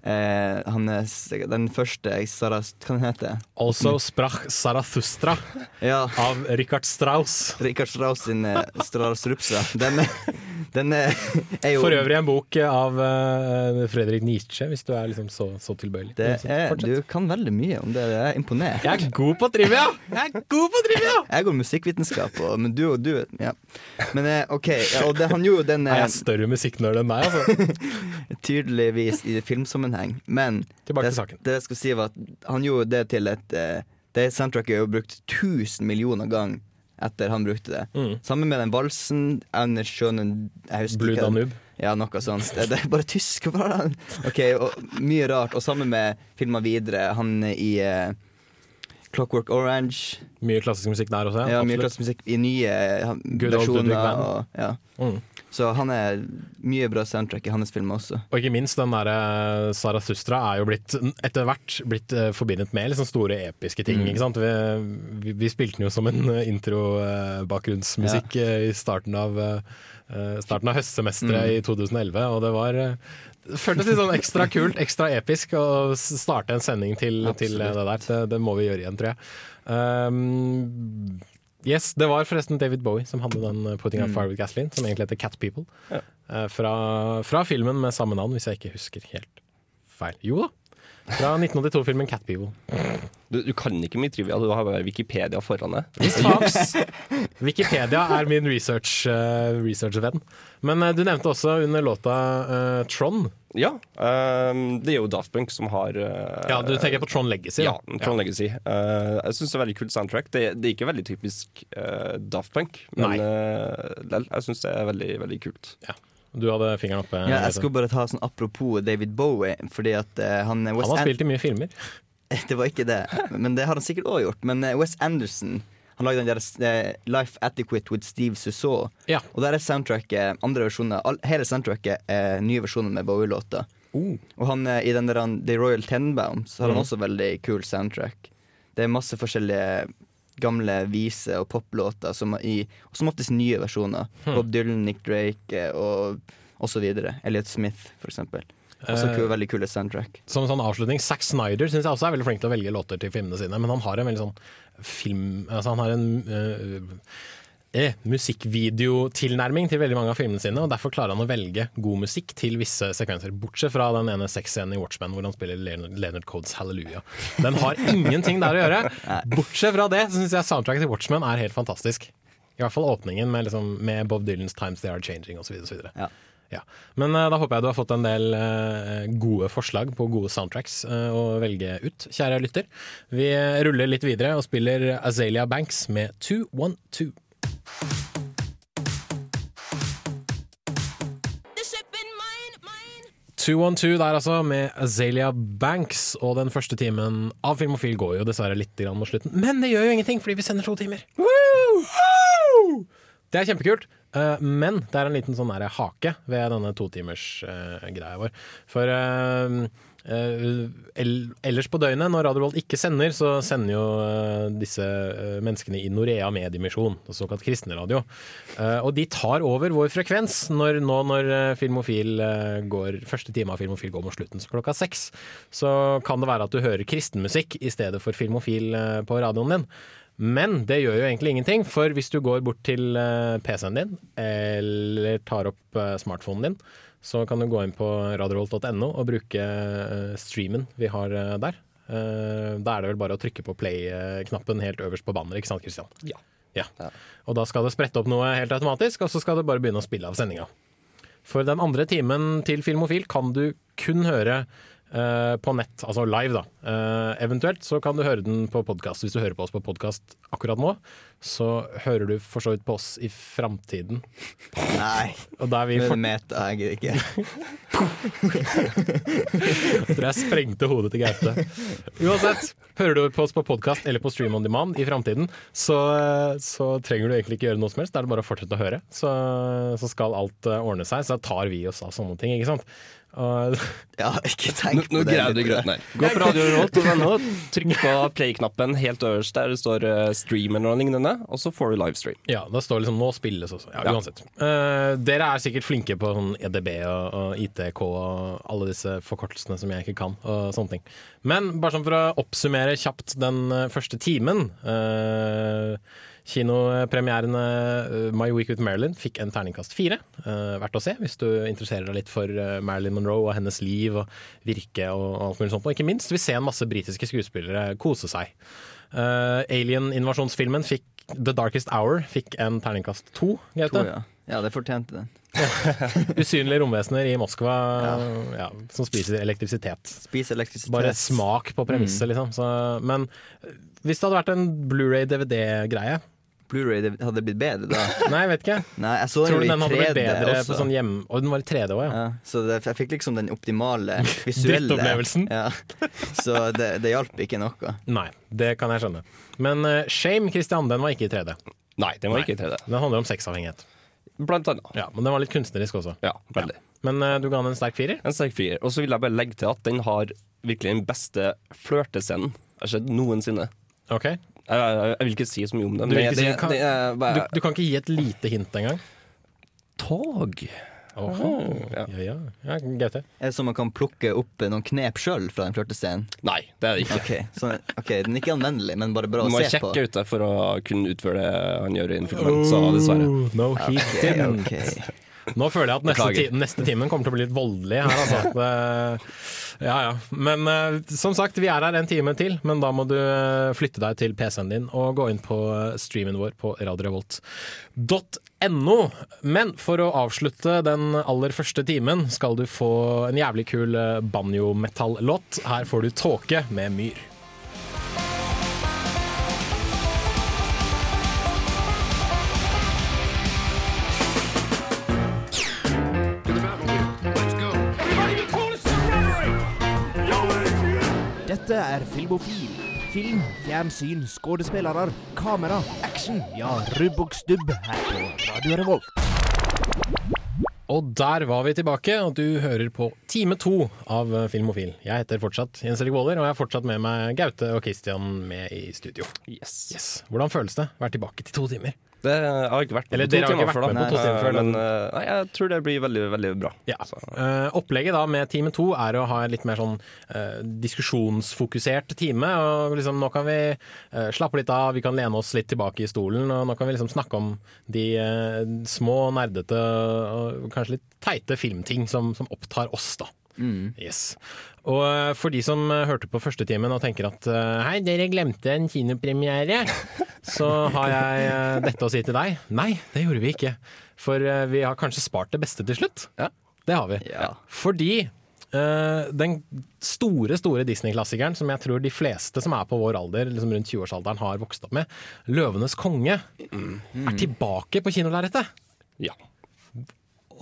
Eh, hans, den første Sarast, Hva den heter Also sprach Sarathustra Ja. av Richard Strauss. Richard Strauss sin eh, Strauss-Rupsa. Den, er- den er, er jo For øvrig en bok av eh, Fredrik Nietzsche, hvis du er liksom så, så tilbøyelig. det er. Du kan veldig mye om det. Jeg er imponert. Jeg er god på trivia! Jeg er god på trivia! Jeg går musikkvitenskap, og, men du og du Ja. Men eh, OK, ja, og det, han gjorde jo den Er eh, jeg større musikknerd enn meg, altså? tydeligvis i filmsammenheng. Men Tilbake det, til saken. det jeg skal si var at han gjorde det til et eh, Det soundtracket er jo brukt 1000 millioner ganger etter han brukte det. Mm. Sammen med den valsen Anders Schönen Blue Danube. Ja, noe sånt. Det, er bare tysk. Hva var det? Ok, og Mye rart. Og sammen med filmer videre. Han i uh, Clockwork Orange. Mye klassisk musikk der også, Ja, mye klassisk musikk i nye Good versjoner. Og, ja. Mm. Så han er mye bra soundtrack i hans filmer også. Og ikke minst den derre Sarathustra er jo blitt etter hvert blitt eh, forbindet med liksom store episke ting. Mm. Vi, vi, vi spilte den jo som en eh, intro-bakgrunnsmusikk i starten av, eh, starten av høstsemesteret Mm. i 2011, og det var eh, det føltes litt sånn ekstra kult, ekstra episk å starte en sending til, til det der. Det, det må vi gjøre igjen, tror jeg. Um, yes, det var forresten David Bowie som hadde den uh, 'Putting Out Mm. Fire With Gasoline', som egentlig heter 'Cat People'. Ja. Uh, fra, fra filmen med samme navn, hvis jeg ikke husker helt feil. Jo da. Fra 1982-filmen 'Cat People'. Du, du kan ikke mye trivia, du har bare Wikipedia foran deg. Hvis faks Wikipedia er min research, uh, researchvenn. Men uh, du nevnte også under låta uh, Tron. Ja, ehm, det er jo Daft Punk som har uh, Ja, du tenker på Tron Legacy? Ja, Trond Tron Legacy. Uh, jeg syns det er veldig kult soundtrack. Det, det er ikke veldig typisk uh, Daft Punk, men eh, jeg syns det er veldig, veldig kult. Du hadde fingeren oppe. Ja, jeg skulle bare ta sånn apropos David Bowie, fordi at han Han har spilt i mye filmer. Det var ikke det, men det har han sikkert òg gjort. Men eh, Wes Anderson han lagde den der eh, Life Adequate with Steve Susaw. Ja. Og der er soundtracket andre versjoner. Hele soundtracket er nye versjoner med Bowie-låter. Og han eh, i den der han, The Royal Tenenbaums har han Mhm. også veldig kul soundtrack. Det er masse forskjellige gamle vise- og poplåter, som, i, som oftest nye versjoner. Hmm. Bob Dylan, Nick Drake eh, og, og så videre. Elliot Smith, for eksempel. Også Eh, kul, veldig kule soundtrack. Som sånn avslutning, Zack Snyder synes jeg også er veldig flink til å velge låter til filmene sine, men han har en veldig sånn film Altså han har en uh, eh, musikkvideotilnærming til veldig mange av filmene sine, og derfor klarer han å velge god musikk til visse sekvenser. Bortsett fra den ene sexscenen i Watchmen hvor han spiller Leonard, Leonard Codes 'Hallelujah'. Den har ingenting der å gjøre. Bortsett fra det så syns jeg soundtracket til Watchmen er helt fantastisk. I hvert fall åpningen med, liksom, med Bob Dylans 'Times They Are Changing' osv. Ja. Men eh, da håper jeg du har fått en del eh, gode forslag på gode soundtracks eh, å velge ut, kjære lytter. Vi ruller litt videre og spiller Azalea Banks med 212. 212 der altså, med Azalea Banks. Og den første timen av Filmofil går jo dessverre litt grann mot slutten. Men det gjør jo ingenting, fordi vi sender to timer. Det er kjempekult. eh, men det er en liten sånn hake ved denne totimersgreia vår. For eh, eh, ellers på døgnet, når Radio Volt ikke sender, så sender jo eh, disse eh, menneskene i Norea Mediemisjon, såkalt kristenradio. Eh, og de tar over vår frekvens når, nå når eh, Filmofil eh, går, første time av Filmofil går mot slutten, så klokka seks. Så kan det være at du hører kristenmusikk i stedet for Filmofil eh, på radioen din. Men det gjør jo egentlig ingenting, for hvis du går bort til eh, PC-en din, eller tar opp eh, smartphonen din, så kan du gå inn på radiorolt.no og bruke eh, streamen vi har der. Da er det vel bare å trykke på play-knappen helt øverst på banneret, ikke sant Christian? Ja. Ja. Og da skal det sprette opp noe helt automatisk, og så skal det bare begynne å spille av sendinga. For den andre timen til Filmofil kan du kun høre på nett, altså live, da. Eh, eventuelt så kan du høre den på podkast. Hvis du hører på oss på podkast akkurat nå, så hører du for så vidt på oss i framtiden. Nei, Og da er for... meta, jeg ikke. Jeg tror jeg sprengte hodet til Gaute. Uansett, hører du på oss på podkast eller på Stream on Demand i framtiden, så, så trenger du egentlig ikke gjøre noe som helst. Da er det bare å fortsette å høre. Så, så skal alt eh, ordne seg. Så tar vi oss av sånne ting, ikke sant. Og, Ja, ikke Nå, tenk nå på det. Greier du litt. nei. Gå på Radio Rolt og venner, trykk på play-knappen helt øverst der det står uh, 'stream' eller noe lignende, og så får du livestream. ja, da står liksom 'nå spilles' også. Ja, Ja. uansett. Eh, dere er sikkert flinke på sånn EDB og, og ITK og alle disse forkortelsene som jeg ikke kan, og sånne ting. Men bare sånn for å oppsummere kjapt den eh, første timen. Uh, Kinopremieren eh, My Week with Marilyn fikk en terningkast fire. Eh, verdt å se hvis du interesserer deg litt for eh, Marilyn Monroe og hennes liv og virke og alt mulig sånt. Og ikke minst vil se en masse britiske skuespillere kose seg. Alien-invasjonsfilmen fikk The Darkest Hour fikk en terningkast to. Gaute. Ja. ja, det fortjente den. Usynlige romvesener i Moskva ja. som spiser elektrisitet. Spiser elektrisitet. Bare smak på premisset, liksom. Så, men hvis det hadde vært en Blu-ray-DVD-greie Blu-ray hadde blitt bedre da. Nei, jeg vet ikke. Nei, jeg så Tror du den hadde blitt 3D bedre også. på sånn hjem... Og den var i 3D òg, ja. Ja, så det, jeg fikk liksom den optimale visuelle Drittopplevelsen. Ja. Så det, det hjalp ikke noe. Nei, det kan jeg skjønne. Men uh, Shame, Christian, den var ikke i 3D. Nei, den var ikke i 3D. Den handler om sexavhengighet. Blant annet. Ja, Men den var litt kunstnerisk også. Ja, veldig. Men uh, du ga den en sterk firer? En sterk firer. Og så vil jeg bare legge til at den har virkelig den beste flørtescenen jeg har sett noensinne. Ok Jeg, jeg, jeg vil ikke si så mye om den. Du, vil si, det- kan, det er du, bare du kan ikke gi et lite hint engang? Tog. Oho. Ja, ja. ja Gaute? Er det sånn man kan plukke opp noen knep sjøl fra den flørtescenen? Nei, det er det ikke. Ok, så, ok, Den er ikke anvendelig, men bare bra å se på. sjekke ut det for å kunne utføre det han gjør innenfor en film. Dessverre. Oh, no, he okay, didn't. ok. Nå føler jeg at neste, ti neste timen kommer til å bli litt voldelig her, altså. Det, ja, ja. Men eh, som sagt, vi er her en time til, men da må du eh, flytte deg til PC-en din og gå inn på eh, streamen vår på radiorevolt.no. Men for å avslutte den aller første timen skal du få en jævlig kul eh, banjo-metall-låt. Her får du Tåke med Myr. Filmofil. Film, fjernsyn, skuespillere, kamera, action. Ja, rubb og stubb her på Radio Revolt. Og der var vi tilbake, og du hører på time to av Filmofil. Jeg heter fortsatt Jens Erik Våler, og jeg har fortsatt med meg Gaute og Christian med i studio. Yes. Hvordan føles det å være tilbake til to timer? Det, jeg har ikke vært Eller på to timer før, da. Nei, to timer før, men eh, nei, jeg tror det blir veldig, veldig bra. Ja. Uh, opplegget da med time to er å ha en litt mer sånn uh, diskusjonsfokusert time. og liksom Nå kan vi uh, slappe litt av, vi kan lene oss litt tilbake i stolen. og Nå kan vi liksom snakke om de små, nerdete og kanskje litt teite filmting som, som opptar oss, da. Yes. Og eh, for de som eh, hørte på første timen og tenker at eh, hei, dere glemte en kinopremiere, så har jeg dette å si til deg. Nei, det gjorde vi ikke. For vi har kanskje spart det beste til slutt. Det har vi. Fordi uh, den store, store Disney-klassikeren som jeg tror de fleste som er på vår alder, liksom rundt 20-årsalderen, har vokst opp med, 'Løvenes konge', er tilbake på kinolerretet. Ja.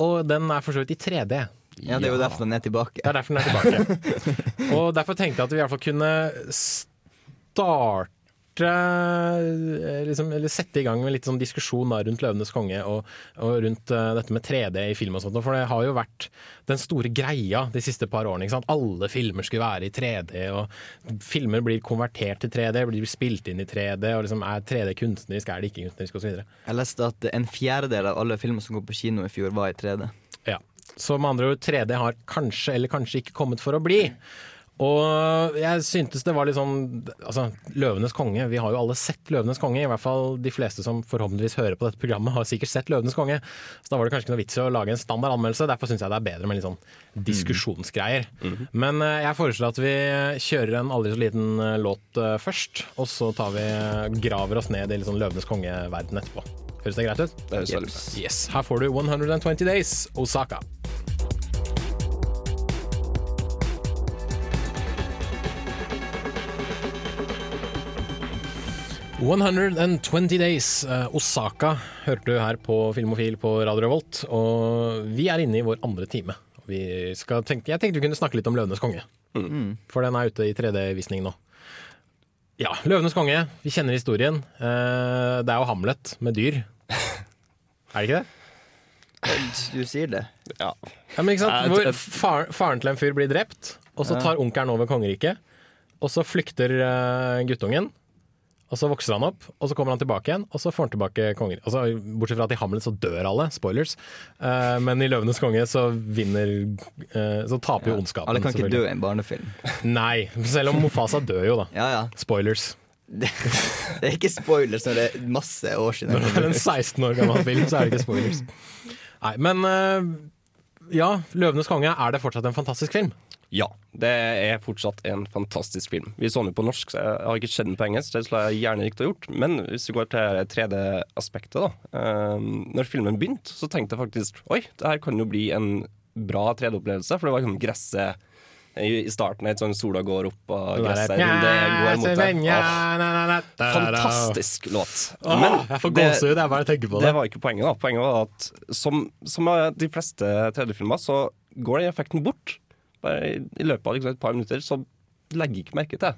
Og den er for så vidt i 3D. Ja, det er jo derfor den er tilbake. Det er derfor den er tilbake. og derfor tenkte jeg at vi i hvert fall kunne starte eh, liksom, Eller sette i gang med litt sånn diskusjon rundt 'Løvenes konge' og, og rundt uh, dette med 3D i film og sånt. For det har jo vært den store greia de siste par årene. Alle filmer skulle være i 3D, og filmer blir konvertert til 3D, blir spilt inn i 3D, og liksom er 3D kunstnerisk, er det ikke kunstnerisk osv. Jeg leste at en fjerdedel av alle filmer som går på kino i fjor, var i 3D. Så med andre ord, 3D har kanskje eller kanskje ikke kommet for å bli. Og jeg syntes det var litt sånn Altså, 'Løvenes konge'. Vi har jo alle sett 'Løvenes konge'. I hvert fall de fleste som forhåpentligvis hører på dette programmet, har sikkert sett 'Løvenes konge'. Så da var det kanskje ikke noe vits i å lage en standard anmeldelse. Derfor syns jeg det er bedre med litt sånn diskusjonsgreier. Men eh, jeg foreslår at vi kjører en aldri så liten eh, låt eh, først, og så tar vi graver oss ned i litt sånn 'Løvenes konge'-verden etterpå. Høres det greit ut? Det høres veldig bra. Yes. Her får du 120 Days, Osaka. 120 Days, eh, Osaka, hørte du her på Filmofil på Radio Revolt. Og vi er inne i vår andre time. Vi skal tenke, jeg tenkte vi kunne snakke litt om 'Løvenes konge'. For den er ute i 3D-visning nå. Ja, 'Løvenes konge'. Vi kjenner historien. Eh, Det er jo Hamlet med dyr. Er det ikke det? Du sier det. Ja. Ja, men ikke sant? Hvor far, faren til en fyr blir drept, og så tar onkelen over kongeriket. Og så flykter eh, guttungen, og så vokser han opp, og så kommer han tilbake igjen, og så får han tilbake konger. Altså, bortsett fra at i Hamlet så dør alle, spoilers. uh, men i 'Løvenes konge' så vinner uh, Så taper jo ondskapen. Alle kan ikke dø i en barnefilm. Nei, selv om Mofasa dør jo, da. Ja, ja. Spoilers. Det, det er ikke spoilers når det er masse år siden. Når det er en 16 år gammel film, så er det ikke spoilers. Nei, men uh, ja, 'Løvenes konge' er det fortsatt en fantastisk film. Ja, det er fortsatt en fantastisk film. Vi så den jo på norsk, så jeg har ikke sett den på engelsk. Det skulle jeg gjerne likt å gjort. Men hvis vi går til 3D-aspektet, da. Um, når filmen begynte, så tenkte jeg faktisk oi, det her kan jo bli en bra 3D-opplevelse. For det var liksom gresset i starten, et sånn sola går opp og gresset der- gresset det går mot deg. Fantastisk låt. Åh, jeg får gåsehud jeg bare tenker på det. Det var ikke poenget. da Poenget var at som, som de fleste 3D-filmer, så går den effekten bort. Bare i, løpet av liksom, et par minutter så legger jeg ikke merke til.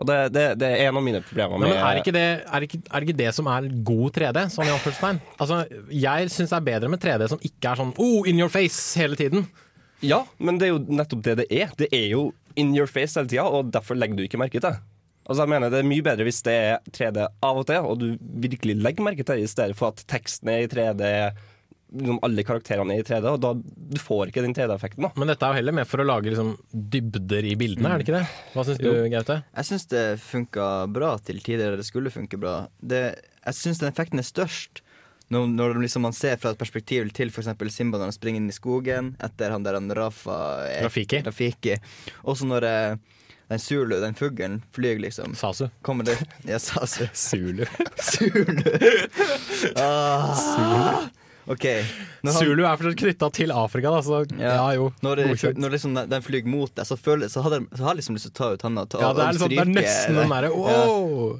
Og det, det, det er en av mine problemer Nei, med men er ikke, det, er, ikke, er ikke det som er god 3D? Sånn i? Altså, jeg syns det er bedre med 3D som ikke er sånn oh, in your face hele tiden. Ja, men det er jo nettopp det det er. Det er jo in your face hele tida, og derfor legger du ikke merke til det. Altså jeg mener Det er mye bedre hvis det er 3D av og til, og du virkelig legger merke til det, i stedet for at teksten er i 3D, liksom alle karakterene er i 3D, og da du får ikke den 3D-effekten. da Men dette er jo heller med for å lage liksom, dybder i bildene, er det ikke det? Hva syns du, Gaute? Jeg syns det funka bra til tider det skulle funke bra. Det, jeg syns den effekten er størst når, når liksom man ser fra et perspektiv til f.eks. Simba når han springer inn i skogen etter han der han Rafa er, Rafiki. Rafiki. Også når eh, den Zulu, den fuglen, flyr, liksom. Sasu. Kommer det Ja, Sasu. Zulu. Zulu. ah. Når han- Zulu er fortsatt knytta til Afrika, da, så ja, jo. Når, det, når liksom den flyr mot deg, så, føler, så, hadde, så har liksom lyst til å ta ut handa. ta- Ja, det er liksom- det er nesten den derre, wow! Ja.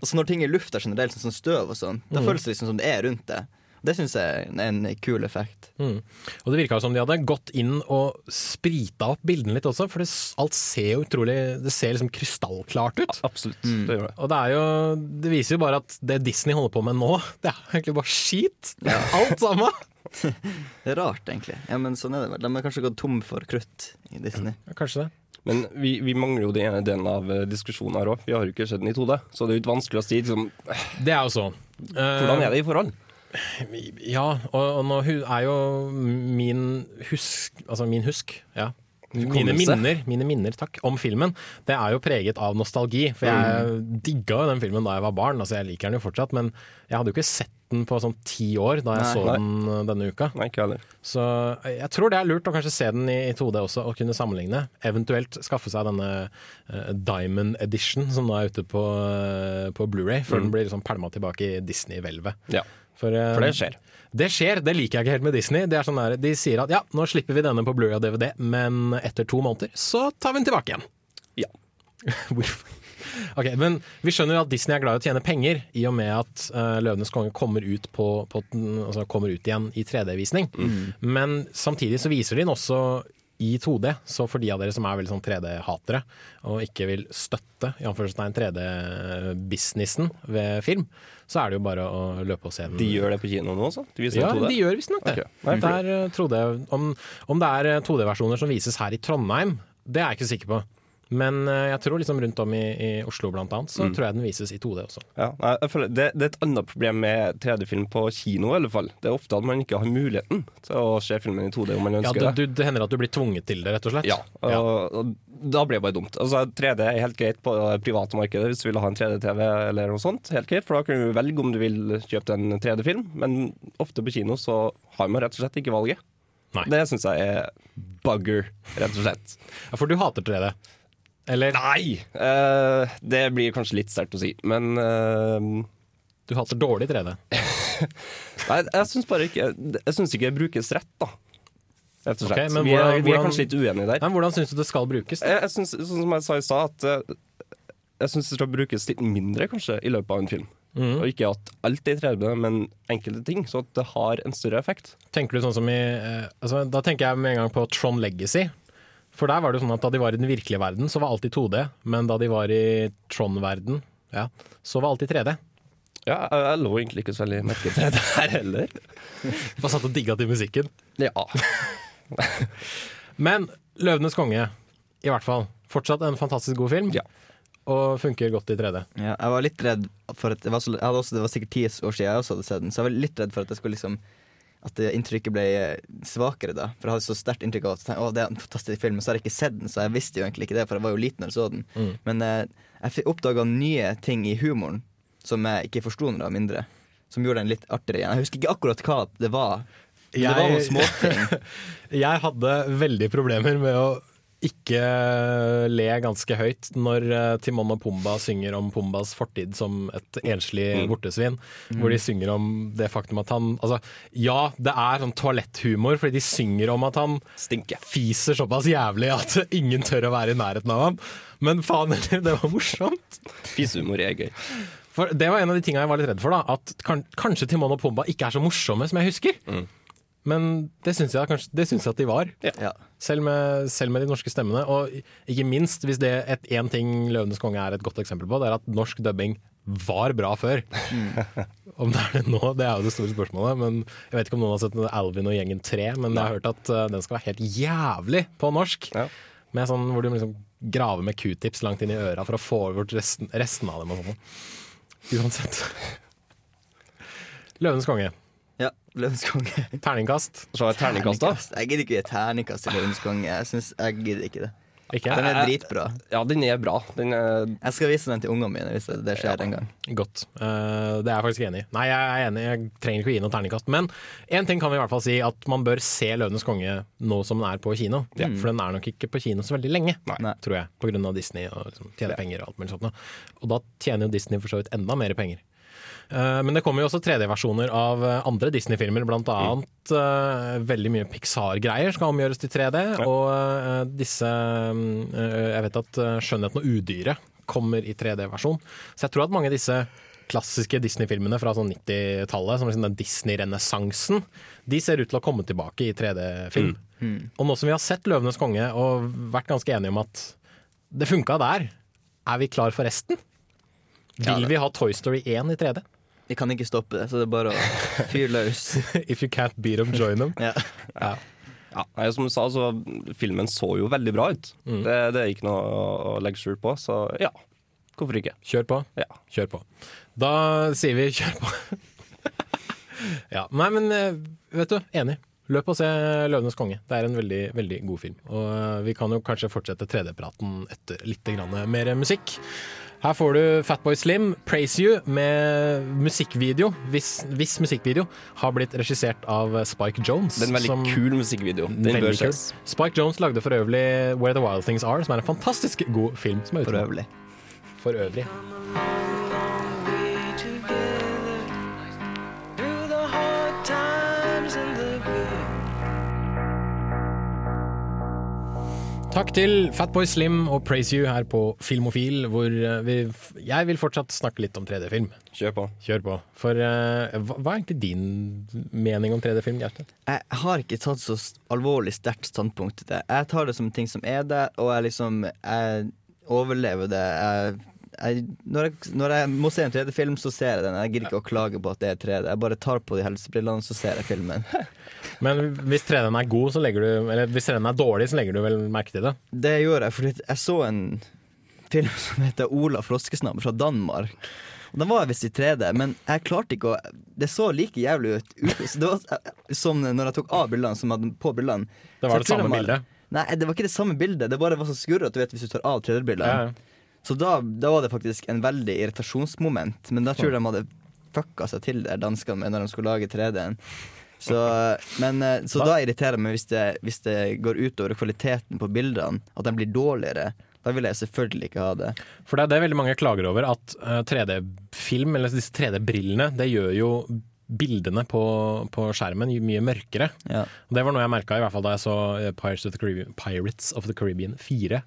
Og så når ting er i lufta generelt, sånn sånn støv og sånn, da Mm. føles det liksom som det er rundt det. Det syns jeg er en kul effekt. Mm. Og det virka som de hadde gått inn og sprita opp bildene litt også, for det, alt ser jo utrolig Det ser liksom krystallklart ut. Absolutt, Mm. det gjør det. Og det er jo Det viser jo bare at det Disney holder på med nå, det er egentlig bare skit. Alt sammen. Det er rart, egentlig. Ja, Men sånn er det vel. De har kanskje gått tom for krutt i Disney. Kanskje det. Men vi, vi mangler jo den ene delen av eh, diskusjonen her òg. Vi har jo ikke sett den i to, da. så det er jo vanskelig å si liksom, Det er jo sånn. hvordan er det i forhold. Ja, og, og nå er jo min husk Altså min husk, ja. Mine minner, mine minner takk, om filmen Det er jo preget av nostalgi. For jeg digga jo den filmen da jeg var barn. Altså Jeg liker den jo fortsatt, men jeg hadde jo ikke sett den på sånn ti år da jeg Nei. så Nei. den uh, denne uka. Nei. Så jeg tror det er lurt å kanskje se den i, i 2D også, og kunne sammenligne. Eventuelt skaffe seg denne eh, Diamond Edition som nå er ute på, eh, på Blu-ray før den blir liksom pælma tilbake i Disney-hvelvet. Ja. For, eh, For det skjer. Det skjer, det liker jeg ikke helt med Disney. Det er sånn der, de sier at ja, nå slipper vi denne på Blu-ray og DVD, men etter to måneder så tar vi den tilbake igjen. Ja. Hvorfor? Ok, men Vi skjønner jo at Disney er glad i å tjene penger, i og med at uh, 'Løvenes konge' kommer ut, på, på, altså kommer ut igjen i 3D-visning. Men samtidig så viser de den også i 2D, så for de av dere som er veldig sånn 3D-hatere og ikke vil støtte i anførselstegn 3D-businessen ved film, så er det jo bare å løpe og se den. De gjør det på kino nå også? De viser Ja, 2D? de gjør visstnok det. Okay. Der, eh, trodde om, om det er eh, 2D-versjoner som vises her i Trondheim, det er jeg ikke sikker på. Men eh, jeg tror liksom rundt om i, i Oslo blant annet, så Mm. tror jeg den vises i 2D også. Ja, det, det er et annet problem med 3D-film på kino. i alle fall Det er ofte at man ikke har muligheten til å se filmen i 2D om man ønsker ja, det. det. det hender at du blir tvunget til det, rett og slett. Ja, og, og da blir det bare dumt. Altså 3D er helt greit på det private markedet hvis du vil ha en 3D-TV eller noe sånt. Helt greit, For da kan du velge om du vil kjøpe en 3D-film, men ofte på kino så har man rett og slett ikke valget. Nei. Det syns jeg er bugger, rett og slett. Ja, For du hater 3D? Eller Nei! eh, det blir kanskje litt sterkt å si, men eh, Du hater dårlig 3D? Nei, jeg syns bare ikke Jeg syns ikke det brukes rett, da. Rett og slett. men vi, er, hvordan- vi er kanskje litt uenige der. Men hvordan syns du det skal brukes? Jeg, jeg synes, sånn som jeg sa i stad, at eh, jeg syns det skal brukes litt mindre kanskje i løpet av en film. Mm. Og ikke at alt er i 3D, men enkelte ting, så at det har en større effekt. Tenker du sånn som i eh, altså, Da tenker jeg med en gang på Tron Legacy. For der var det sånn at da de var i den virkelige verden, så var alt i 2D. Men da de var i Tron-verden, ja, så var alt i 3D. Ja, jeg, lå egentlig ikke så veldig merke til det her heller. Bare satt og digga til musikken. Ja. Men 'Løvenes konge', i hvert fall. Fortsatt en fantastisk god film. Ja. Og funker godt i 3D. Ja, jeg var litt redd for at det var, så, jeg hadde også, det var sikkert ti år siden jeg også hadde sett den, så jeg var litt redd for at jeg skulle liksom at inntrykket ble svakere da. For jeg hadde så sterkt inntrykk av at å, det er en fantastisk film, men så har jeg ikke sett den, så jeg visste jo egentlig ikke det, for jeg var jo liten da jeg så den. Mm. Men eh, jeg oppdaga nye ting i humoren som jeg ikke forsto når jeg var mindre. Som gjorde den litt artigere igjen. Jeg husker ikke akkurat hva det var. Men Det var noen småting. jeg hadde veldig problemer med å ikke le ganske høyt når eh, Timon og Pumba synger om Pumbas fortid som et enslig Mm. vortesvin. Mm. Hvor de synger om det faktum at han Altså, ja, det er sånn toaletthumor, fordi de synger om at han Stinker. fiser såpass jævlig at ingen tør å være i nærheten av ham. Men faen heller, det var morsomt. Fisehumor er gøy. For Det var en av de tingene jeg var litt redd for. da At kan, Kanskje Timon og Pumba ikke er så morsomme som jeg husker. Mm. Men det syns jeg, kanskje- det syns jeg at de var. Ja. Selv med, selv med de norske stemmene. Og ikke minst, hvis det er en ting 'Løvenes konge' er et godt eksempel på, det er at norsk dubbing var bra før. Om det er det nå, det er jo det store spørsmålet. Men Jeg vet ikke om noen har sett Alvin og gjengen 3, men jeg har hørt at uh, den skal være helt jævlig på norsk. Med sånn Hvor du liksom graver med q-tips langt inn i øra for å få bort resten, resten av dem. og sånn. Uansett. Løvenes konge. Ja, Løvenes konge. Terningkast. Så er terningkast, da? Jeg gidder ikke gi terningkast til Løvenes konge. Jeg, synes, jeg gidder ikke det. Ikke? Den er dritbra. Ja, den er bra. Den er... Jeg skal vise den til ungene mine hvis det skjer en gang. Godt. Uh, det er jeg faktisk enig i. Nei, jeg er enig, jeg trenger ikke å gi noe terningkast. Men én ting kan vi i hvert fall si, at man bør se 'Løvenes konge' nå som den er på kino. Ja. For den er nok ikke på kino så veldig lenge, Nei. tror jeg. Av Disney og liksom, tjene penger og alt mulig sånt. Og da tjener jo Disney for så vidt enda mer penger. Eh, Men det kommer jo også 3D-versjoner av eh, andre Disney-filmer, blant annet eh, veldig mye Pixar-greier skal omgjøres til 3D. Og eh, disse Jeg vet at 'Skjønnheten og udyret' kommer i 3D-versjon. Så jeg tror at mange av disse klassiske Disney-filmene fra sånn 90-tallet, som liksom den Disney-renessansen, de ser ut til å komme tilbake i 3D-film. Og nå som vi har sett 'Løvenes konge' og vært ganske enige om at det funka der, er vi klar for resten? Vil vi ha Toy Story 1 i 3D? Vi kan ikke stoppe det, så det er bare å fyre løs. If you can't beat them, join them. Ja. Ja. Ja, nei, som du sa, så filmen så jo veldig bra ut. Mm. Det, det er ikke noe å legge skjul på, så ja. Hvorfor ikke? Kjør på. Ja. Kjør på. Da sier vi kjør på. ja, nei, men eh, vet du, enig. Løp og se 'Løvenes konge'. Det er en veldig veldig god film. Og eh, vi kan jo kanskje fortsette 3D-praten etter litt grann mer musikk. Her får du Fatboy Slim, 'Praise You', med musikkvideo. Hvis, hvis musikkvideo har blitt regissert av Spike Jones. Det er en veldig som- kul musikkvideo. Den bør ses. Spike Jones lagde for øvrig 'Where the Wild Things Are', som er en fantastisk god film. Som For øvrig. For øvrig. Takk til Fatboy Slim og Praise You her på Filmofil, hvor eh, vi, jeg vil fortsatt snakke litt om 3D-film. Kjør på. Kjør på. For uh, hva, hva er egentlig din mening om 3D-film, Gjerte? Jeg har ikke tatt så alvorlig sterkt standpunkt til det. Jeg tar det som ting som er der, og jeg liksom Jeg overlever det. Jeg, jeg, når, jeg, når jeg må se en 3D-film, så ser jeg den. Jeg gidder ikke å klage på at det er 3D. Jeg bare tar på de helsebrillene, så ser jeg filmen. Men hvis 3D-en er god, så legger du Eller hvis 3D-en er dårlig, så legger du vel merke til det? Det gjør jeg, fordi jeg så en film som heter Ola froskesnabb' fra Danmark. Og Den var visst i 3D, men jeg klarte ikke å Det så like jævlig ut det var som når jeg tok av bildene, som hadde på bildene. Det var det samme bildet? Nei, det var ikke det samme bildet. Det bare var så skurrete hvis du tar av 3D-brillene. Ja, ja. Så da, da var det faktisk en veldig irritasjonsmoment. Men da tror jeg de hadde fucka seg til der danskene med når de skulle lage 3D-en. Så, men, eh, så da irriterer det meg hvis det, hvis det går utover kvaliteten på bildene, at de blir dårligere. Da vil jeg selvfølgelig ikke ha det. For det er det veldig mange klager over, at eh, 3D-film, eller disse 3D-brillene, det gjør jo bildene på, på skjermen mye mørkere. Ja. Og Det var noe jeg merka i hvert fall da jeg så eh, Pirates of Caribbean, Pirates of the Caribbean 4.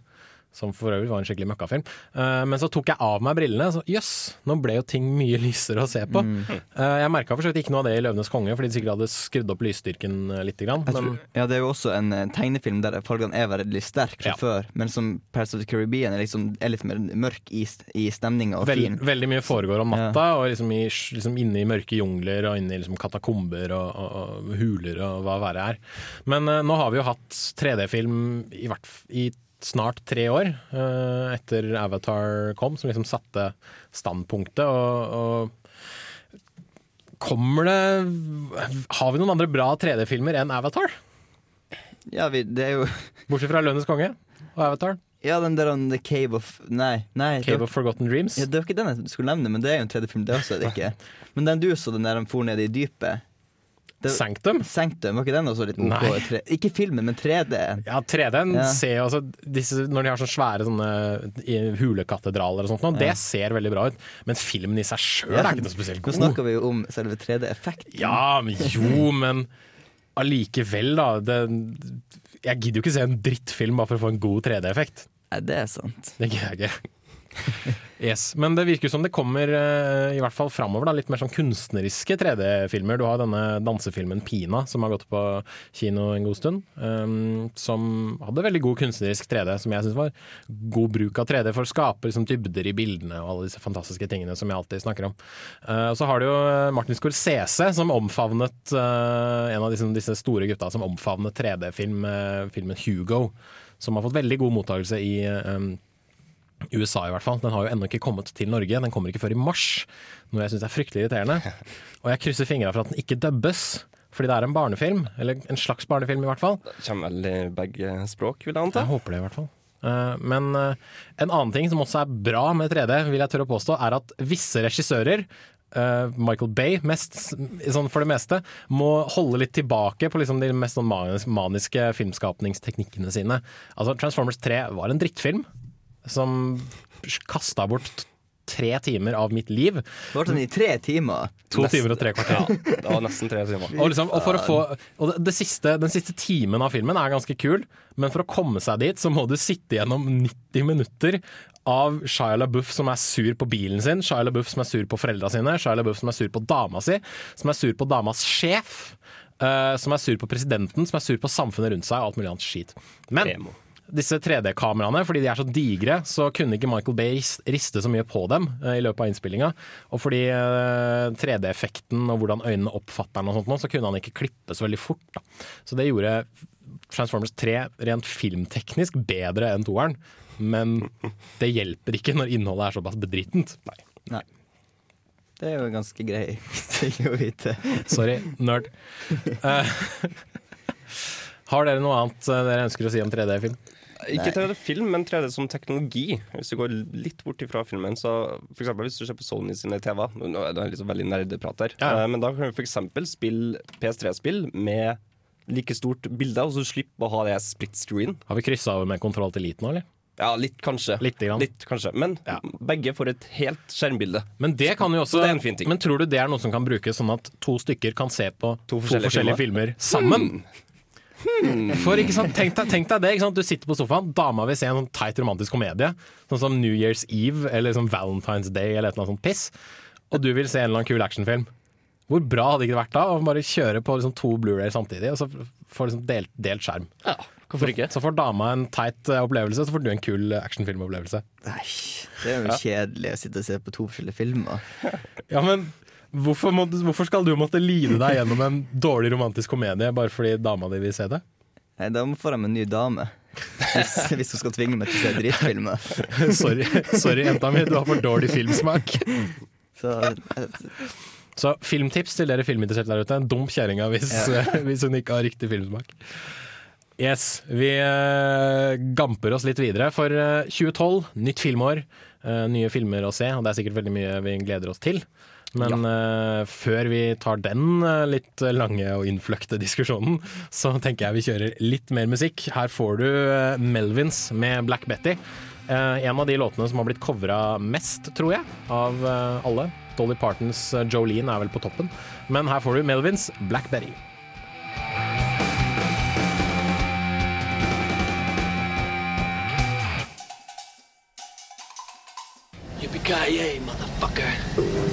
Som for øvrig var en skikkelig møkkafilm. Uh, men så tok jeg av meg brillene. Så jøss, nå ble jo ting mye lysere å se på. Mm. Uh, jeg merka for så vidt ikke noe av det i 'Løvenes konge', fordi de sikkert hadde skrudd opp lysstyrken eh, litt. Grann, men tror, ja, det er jo også en tegnefilm der fargene er veldig sterke fra Ja. før, men som Pirates of the Caribbean er, liksom, er litt mer mørk i, i stemninga og Vel, fin. veldig mye foregår om natta, og liksom, i, liksom inne i mørke jungler og inne i liksom katakomber og, og, og huler og hva verre er. Men uh, nå har vi jo hatt 3D-film i, hvert i snart tre år uh, etter Avatar kom, som liksom satte standpunktet. Og, og kommer det Har vi noen andre bra 3D-filmer enn Avatar? Ja, vi, det er jo Bortsett fra 'Lønnes konge' og Avatar. Ja, den der on The Cave of Nei. nei Cave var- of Forgotten Dreams. Ja, det var ikke den jeg skulle nevne, men det er jo en 3D-film, det også. det ikke Men den du så, den der han for ned i dypet det, Sanctum? Sanctum, Var ikke den også litt OK? Ikke filmen, men 3D. Ja, 3D-en Ja. ser altså disse, Når de har sånne svære sånne hulekatedraler og sånt, noe, Ja. det ser veldig bra ut. Men filmen i seg sjøl er ikke noe spesielt god. Nå snakker vi jo om selve 3D-effekten. Ja, men jo, men allikevel, da. Det, jeg gidder jo ikke se en drittfilm bare for å få en god 3D-effekt. Nei, det er sant. Det gidder jeg ikke. Yes, Men det virker som det kommer, eh, i hvert fall framover, litt mer sånn kunstneriske 3D-filmer. Du har denne dansefilmen 'Pina', som har gått på kino en god stund. um, som hadde veldig god kunstnerisk 3D, som jeg syns var god bruk av 3D for å skape liksom, dybder i bildene og alle disse fantastiske tingene som jeg alltid snakker om. Uh, så har du jo Martin Scorsese, som omfavnet uh, en av disse, disse store gutta som omfavnet 3D-film, uh, 'Hugo', som har fått veldig god mottakelse i um, USA i hvert fall. Den har jo ennå ikke kommet til Norge. Den kommer ikke før i mars, noe jeg syns er fryktelig irriterende. Og jeg krysser fingra for at den ikke dubbes, fordi det er en barnefilm. Eller en slags barnefilm, i hvert fall. Kommer vel i begge språk, vil jeg anta. Jeg håper det, i hvert fall. Eh, Men eh, en annen ting som også er bra med 3D, vil jeg tørre å påstå, er at visse regissører eh, Michael Bay, mest, sånn for det meste, må holde litt tilbake på liksom de mest sånn maniske filmskapningsteknikkene sine. Altså, Transformers 3 var en drittfilm som kasta bort tre timer av mitt liv. Varte den i tre timer? To timer og tre kvarter. Ja, det var nesten tre timer. Og, liksom, og, for å få, og det, det siste, den siste timen av filmen er ganske kul, men for å komme seg dit, så må du sitte gjennom 90 minutter av Shia LaBeouf som er sur på bilen sin, Shia LaBeouf som er sur på foreldra sine, Shia LaBeouf som er sur på dama si, som er sur på damas sjef, Uh, som er sur på presidenten, som er sur på samfunnet rundt seg og alt mulig annet skit. Men disse 3D-kameraene, fordi de er så digre, så kunne ikke Michael Bay riste så mye på dem eh, i løpet av innspillinga. Og fordi eh, 3D-effekten og hvordan øynene oppfatter den og sånt så kunne han ikke klippe så veldig fort. Da. Så det gjorde Transformers 3 rent filmteknisk bedre enn toeren. Men det hjelper ikke når innholdet er såpass bedrittent. Nei. Det er jo ganske grei ting å vite. Sorry, nerd. Uh, har dere noe annet eh, dere ønsker å si om 3D-film? Ikke 3D-film, men 3D som teknologi. Hvis du går litt bort ifra filmen, så for eksempel hvis du ser på Sony sine TV Nå er det liksom veldig nerdeprat her, Ja. eh, men da kan du eksempel spille PS3-spill med like stort bilde, og så slippe å ha det split screen. Har vi kryssa over med kontroll til eliten nå, eller? Ja, litt kanskje. Litt. Litt kanskje. Men begge får et helt skjermbilde. Men det kan jo også det en fin ting. Men tror du det er noe som kan brukes sånn at to stykker kan se på to forskjellige, forskjellige filmer sammen? For ikke sant, tenk deg, tenk deg det, ikke sant? Du sitter på sofaen, dama vil se en sånn teit romantisk komedie, sånn som New Year's Eve eller sånn Valentine's Day eller et eller annet sånt piss, og du vil se en eller annen kul actionfilm. Hvor bra hadde ikke det vært da å bare kjøre på liksom to Blu-ray samtidig, og så få liksom delt, delt skjerm? hvorfor ikke? Så får dama en teit eh, opplevelse, så får du en kul actionfilmopplevelse. Nei, det er jo Ja. kjedelig å sitte og se på to forskjellige filmer. Ja, men hvorfor, må, hvorfor skal du måtte lide deg gjennom en dårlig romantisk komedie bare fordi dama di vil se det? Nei, da får de en ny dame. Hvis, hvis hun skal tvinge meg til å se drittfilmer. sorry, sorry, jenta mi, du har for dårlig filmsmak. Så Så filmtips til dere filminteresserte der ute. Dump kjerringa hvis, Ja. hvis hun ikke har riktig filmsmak. Yes, vi uh, gamper oss litt videre. For uh, 2012, nytt filmår. Uh, nye filmer å se, og det er sikkert veldig mye vi gleder oss til. Men eh, før vi tar den uh, litt lange og innfløkte diskusjonen, så tenker jeg vi kjører litt mer musikk. Her får du uh, Melvins med Black Betty. Eh, en av de låtene som har blitt covra mest, tror jeg, av alle. Dolly Partons Jolene er vel på toppen. Men her får du Melvins Black Betty. Yippee-ki-yay, motherfucker.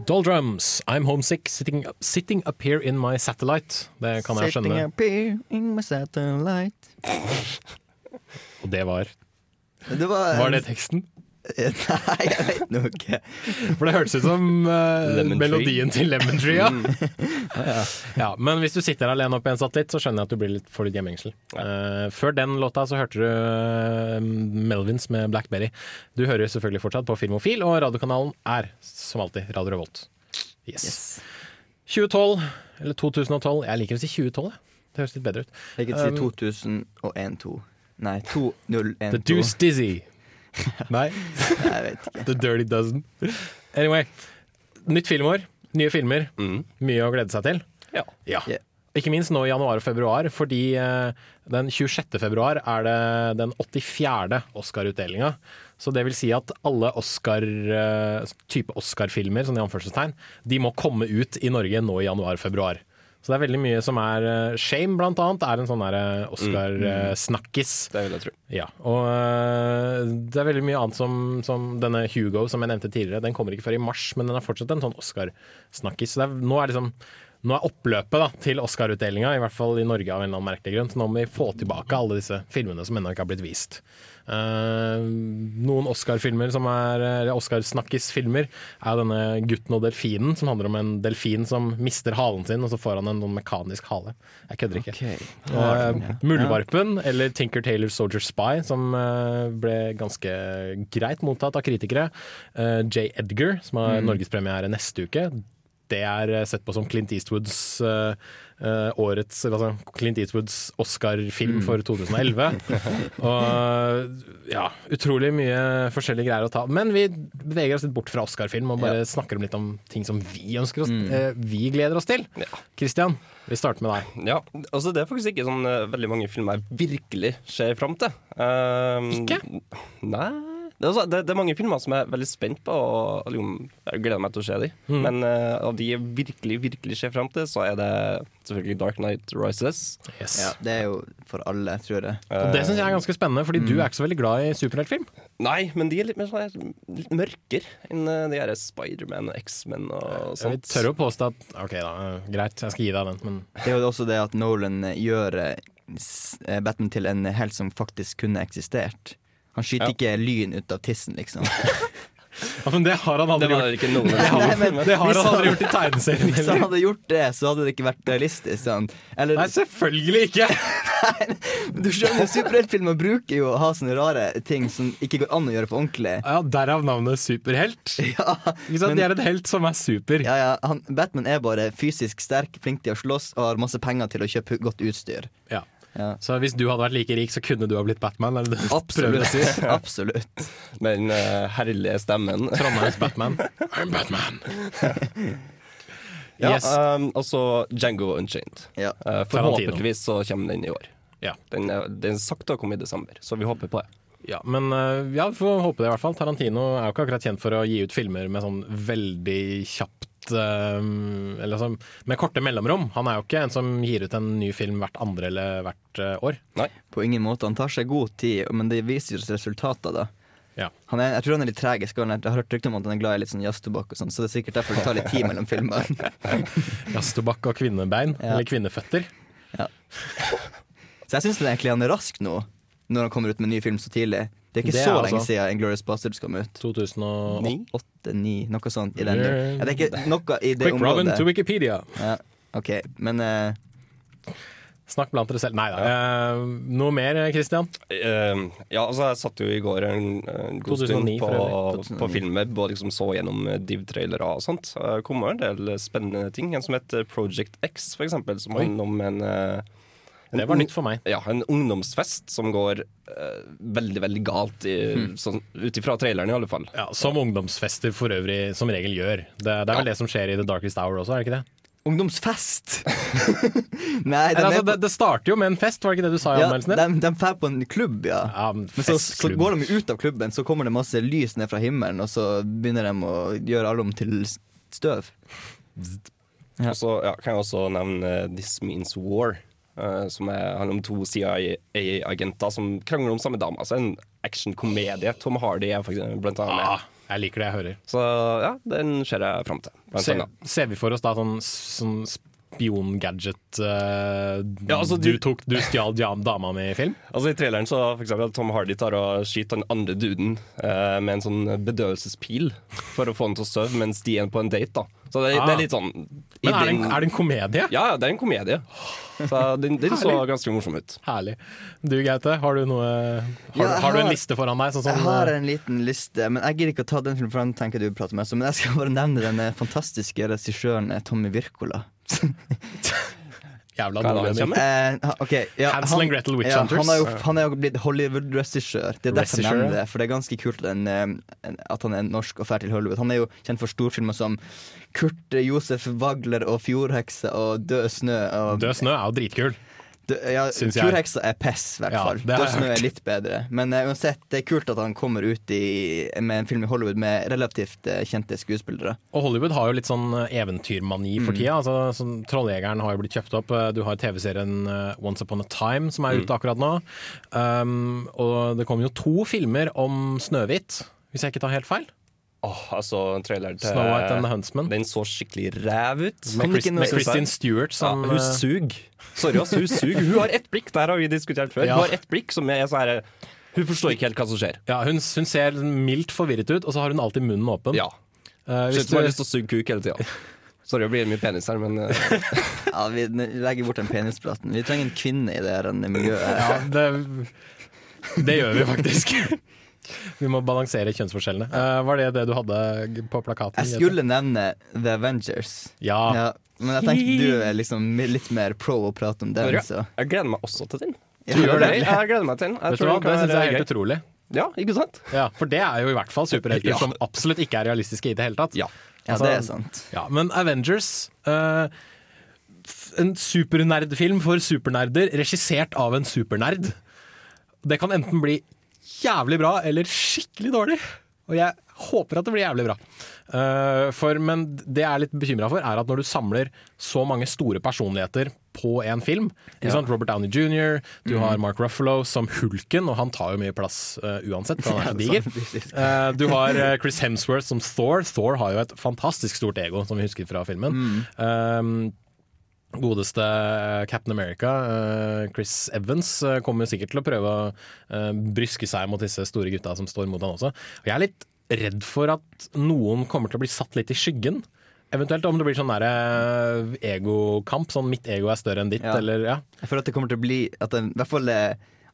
Doldrums, I'm homesick, sitting up, sitting up here in my satellite. Det kan jeg skjønne. Sitting up here in my satellite. Og det var Det var, Var det teksten? Nei, jeg vet nå ikke. For det hørtes ut som uh, melodien til Lemon Tree, ja. ja. ja. Men hvis du sitter alene oppe i en satellitt, så skjønner jeg at du blir litt, får litt hjemmengsel. Uh, før den låta så hørte du eh, Melvins med Blackberry. Du hører selvfølgelig fortsatt på Filmofil, og radiokanalen er som alltid Radio Revolt. Yes. 2012, eller 2012 Jeg liker å si 2012, jeg. Det høres litt bedre ut. Jeg kan si Um, 2001-2. Nei, 2012. The Deuce Dizzy. Nei? Jeg vet ikke. The Dirty Dozen. Anyway. Nytt filmår. Nye filmer. Mye å glede seg til. Ja. Ikke minst nå i januar og februar, fordi eh, den 26. februar er det den 84. Oscar-utdelinga. Så det vil si at alle Oscar, eh, type Oscar-filmer, sånn i anførselstegn, de må komme ut i Norge nå i januar-februar. Så det er veldig mye som er eh, Shame, blant annet, er en sånn eh, Oscar-snakkis. Det vil jeg tro. Ja, og det er veldig mye annet som, som denne Hugo som jeg nevnte tidligere. Den kommer ikke før i mars, men den er fortsatt en sånn Oscar-snakkis. Så er, nå er liksom nå er oppløpet da, til Oscar-utdelinga, i hvert fall i Norge av en eller annen merkelig grunn. Så nå må vi få tilbake alle disse filmene som ennå ikke har blitt vist. Uh, noen Oscar-filmer som er Oscar-snakkis-filmer er denne 'Gutten og delfinen', som handler om en delfin som mister halen sin, og så får han en noen mekanisk hale. Jeg kødder ikke. Okay. Ja. Muldvarpen, eller Tinker Taylor Soldier Spy, som uh, ble ganske greit mottatt av kritikere. J. Edgar, som har Mm. norgespremiere neste uke. Det er eh, sett på som Clint Eastwoods uh, årets altså Clint Eastwoods Oscar-film Mm. for 2011. og ja, utrolig mye forskjellige greier å ta. Men vi beveger oss litt bort fra Oscar-film og bare snakker om litt om ting som vi ønsker oss, Mm. uh, vi gleder oss til. Christian, vi starter med deg. Ja, altså Det er faktisk ikke sånn uh, veldig mange filmer jeg virkelig ser fram til. ikke? Nei. Det er, også, det, det er mange filmer som jeg er veldig spent på, og liksom, jeg gleder meg til å se dem. Mm. Men uh, av de jeg virkelig virkelig ser fram til, så er det selvfølgelig Dark Night Rises. Ja, det er jo for alle, tror jeg. Og det syns jeg er ganske spennende, fordi du er ikke så veldig glad i superheltfilm. Nei, men de er litt mer sånn litt mørkere enn eh, de her Spiderman og X-Men og Jeg vil tørre å påstå at OK, da, greit, jeg skal gi deg den, men Det er jo også det at Nolan eh, gjør Batman til en helt som faktisk kunne eksistert. Han skyter Ja. ikke lyn ut av tissen, liksom. Ja, men det har han aldri Det var gjort. ikke noen det, har, Nei, men det har han aldri gjort i tegneserien Hvis han hadde gjort det, så hadde det ikke vært realistisk. Sant? Eller, Nei, selvfølgelig ikke! Nei, du skjønner, superheltfilmer bruker jo å ha sånne rare ting som ikke går an å gjøre på ordentlig. Ja, Derav navnet superhelt. Ja, men- Det er en helt som er super. Ja, ja, han, Batman er bare fysisk sterk, flink til å slåss og har masse penger til å kjøpe godt utstyr. Ja. Ja. Så hvis du hadde vært like rik, så kunne du ha blitt Batman? Absolutt. si? Absolutt. Den uh, herlige stemmen. Trondheims Batman. I'm Batman. Ja, Yes. um, og så Django Unchained. Ja. Uh, forhåpentligvis så kommer den i år. Ja. Den, er- den er sakte å komme i desember, så vi håper på det. Ja, men eh, ja, vi får håpe det i hvert fall. Tarantino er jo ikke akkurat kjent for å gi ut filmer med sånn veldig kjapt Eller som, med korte mellomrom. Han er jo ikke en som gir ut en ny film hvert andre eller hvert eh, år. Nei. På ingen måte. Han tar seg god tid, men det viser jo resultater, da. Ja. Han er, jeg tror han er litt treg i skallen. Jeg har hørt rykter om at han er glad i litt sånn jazztobakk sånn, så det er sikkert derfor det tar litt tid mellom filmene. Jazztobakk og kvinnebein. Ja. Eller kvinneføtter. Så jeg syns egentlig han er rask nå, når han kommer ut med en ny film så tidlig. Det er ikke Det er så altså- lenge siden Inglorious Bastards kom ut. 2008. Åtte, ni, noe sånt. I den, Yeah. ja, det er ikke noe i det Quick Robin to Wikipedia. Ja, ok, men uh, Snakk blant dere selv. Nei da. Eh, noe mer, Christian? Uh, ja, altså jeg satt jo i går en, en god 2009 stund på, på filmweb og liksom så gjennom div-trailere og sånt. Det kom en del spennende ting. En som heter Project X, for eksempel, som handler om en, uh, en Det var nytt for meg. Ja, en ungdomsfest som går eh, veldig, veldig galt, i, sånn, ut ifra traileren i alle fall. Ja, Som ungdomsfester for øvrig som regel gjør. Det, det er vel det som skjer i The Darkest Hour også, er det ikke det? ungdomsfest! Nei, de altså, det, det starter jo med en fest, var det ikke det du sa i ja, anmeldelsen din? de, de drar på en klubb, ja. Ja, men Men så, så går de ut av klubben, så kommer det masse lys ned fra himmelen, og så begynner de å gjøre alle om til støv. Og så ja, kan jeg også nevne eh, This Means War. Eh, som er, handler om to CIA-agenter som krangler om samme dame. Altså en actionkomedie. Tom Hardy er faktisk blant annet med. Ah, jeg liker det jeg hører. Så ja, den ser jeg fram til. Ser, ser vi for oss da sånn, sånn spiongadget uh, Ja, altså, du, du- tok, du stjal dama mi i film? Altså I traileren så for eksempel at Tom Hardy tar og skyter den andre duden uh, med en sånn bedøvelsespil for å få han til å sove mens de er på en date. da Så det, Ah. det er litt sånn Men er det, en, er det en komedie? Ja, ja, det er en komedie. Så den, den så ganske morsom ut. Herlig. Du Gaute, har du noe Har, Ja, har, har du en liste foran deg? Sånn Jeg har en liten liste, men jeg gidder ikke å ta den filmen, for den tenker jeg du prater om. Men jeg skal bare nevne den eh, fantastiske regissøren Tommy Wirkola. Jævla dårlig han. Eh, ha- ja, Hansel and Gretel Witch ja, Han, er jo, han er jo blitt Hollywood-regissør. Det er derfor jeg nevner det. For det er ganske kult at, en, eh, en- at han er norsk og drar til Hollywood. Han er jo kjent for storfilmer som Kurt eh, Josef Wagler og Fjordheksa og Død snø. Og, Død snø er jo dritkul. Ja. Fjordheksa er pess, i hvert fall. Ja, har snø er litt bedre. Men uh, uansett, det er kult at han kommer ut i, med en film i Hollywood med relativt uh, kjente skuespillere. Og Hollywood har jo litt sånn eh, eventyrmani for Mm. tida. Altså, sånn, Trolljegeren har jo blitt kjøpt opp. Du har TV-serien Once Upon a Time som er Mm. ute akkurat nå. Um, og det kommer jo to filmer om Snøhvit, hvis jeg ikke tar helt feil. Åh, altså traileren til Snow White and the Huntsman. Den så skikkelig ræv ut. Med, Chris, med Christine Stewart som ja, Hun sug. suger. Sorry, ass, hun suger. Hun har ett blikk, der har vi diskutert før. Ja. Hun har ett blikk som er så her Hun forstår ikke helt hva som skjer. ja, hun, hun ser mildt forvirret ut, og så har hun alltid munnen åpen. Ja. Uh, hvis som hun har lyst til å suge kuk hele tida. Sorry, det blir mye penis her, men uh... Ja, Vi legger bort den penispraten. Vi trenger en kvinne i det her miljøet. ja, det, det gjør vi faktisk. Vi må balansere kjønnsforskjellene. Uh, var det det du hadde på plakaten? Jeg skulle nevne The Avengers. Ja. men jeg tenkte du er liksom litt mer pro å prate om den, så jeg gleder meg også til den. Ja, Du gjør det? Jeg gleder meg til den. Jeg Vet du tror hva, Det syns jeg er helt gøy. utrolig. Ja, ikke sant? Ja, For det er jo i hvert fall superhelter Ja. som absolutt ikke er realistiske i det hele tatt. Ja. Ja, Altså, det er sant. Ja, men Avengers uh, En supernerdfilm for supernerder, regissert av en supernerd. Det kan enten bli jævlig bra eller skikkelig dårlig. Og jeg håper at det blir jævlig bra. Eh, for, men det jeg er litt bekymra for, er at når du samler så mange store personligheter på en film Ja. sant? Robert Downey jr., du mm. har Mark Ruffalo som hulken, og han tar jo mye plass uh, uansett, for han er så diger. Eh, du har Chris Hemsworth som Thor. Thor har jo et fantastisk stort ego, som vi husker fra filmen. Um, Godeste eh, Captain America, eh, Chris Evans, eh, kommer sikkert til å prøve å bryske seg mot disse store gutta som står mot han også. Og jeg er litt redd for at noen kommer til å bli satt litt i skyggen. Eventuelt om det blir sånn egokamp, sånn mitt ego er større enn ditt, Ja. eller ja. Jeg føler at det kommer til å bli at det, I hvert fall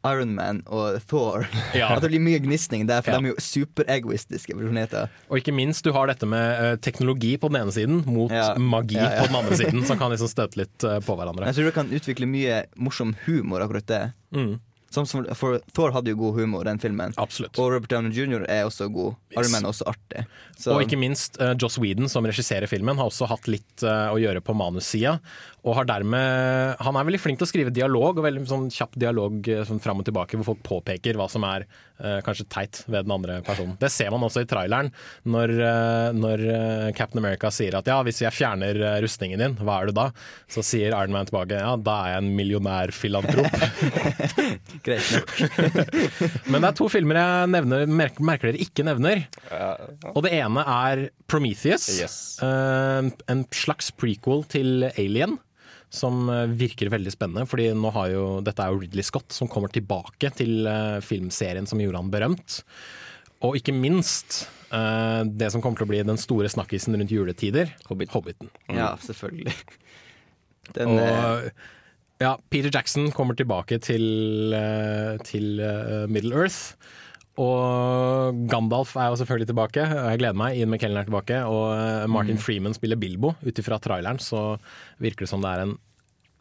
Iron Man og Thor. Ja. At det blir mye gnisning der, for Ja. de er jo superegoistiske personligheter. Og ikke minst, du har dette med uh, teknologi på den ene siden mot Ja. magi på den andre siden, som kan liksom støte litt uh, på hverandre. Jeg tror det kan utvikle mye morsom humor, akkurat det. Mm. For Thor hadde jo god humor, den filmen. Absolutt. Og Robert Downey jr. er også god. Iron Man er også artig. Så, Og ikke minst uh, Joss Whedon, som regisserer filmen, har også hatt litt uh, å gjøre på manussida. Og har dermed Han er veldig flink til å skrive dialog, og veldig sånn kjapp dialog uh, sånn fram og tilbake, hvor folk påpeker hva som er eh, kanskje teit ved den andre personen. Det ser man også i traileren, når, eh, når eh, Captain America sier at ja, hvis jeg fjerner eh, rustningen din, hva er du da? Så sier Iron Man tilbake ja, da er jeg en millionærfilantrop. Greit nok. Men det er to filmer jeg nevner, merker, merker dere ikke nevner. Og det ene er Prometheus. Yes. Eh, en slags prequel til Alien. Som eh, virker veldig spennende, Fordi nå har jo, dette er jo Ridley Scott som kommer tilbake til eh, filmserien som gjorde han berømt. Og ikke minst eh, det som kommer til å bli den store snakkisen rundt juletider, Hobbiten. Ja, selvfølgelig. Den, Og ja, Peter Jackson kommer tilbake til, til Middle Earth. Og Gandalf er jo selvfølgelig tilbake. og Jeg gleder meg. Ian McKellen er tilbake. Og eh, Martin Mm. Freeman spiller Bilbo. Ut ifra traileren så virker det som det er en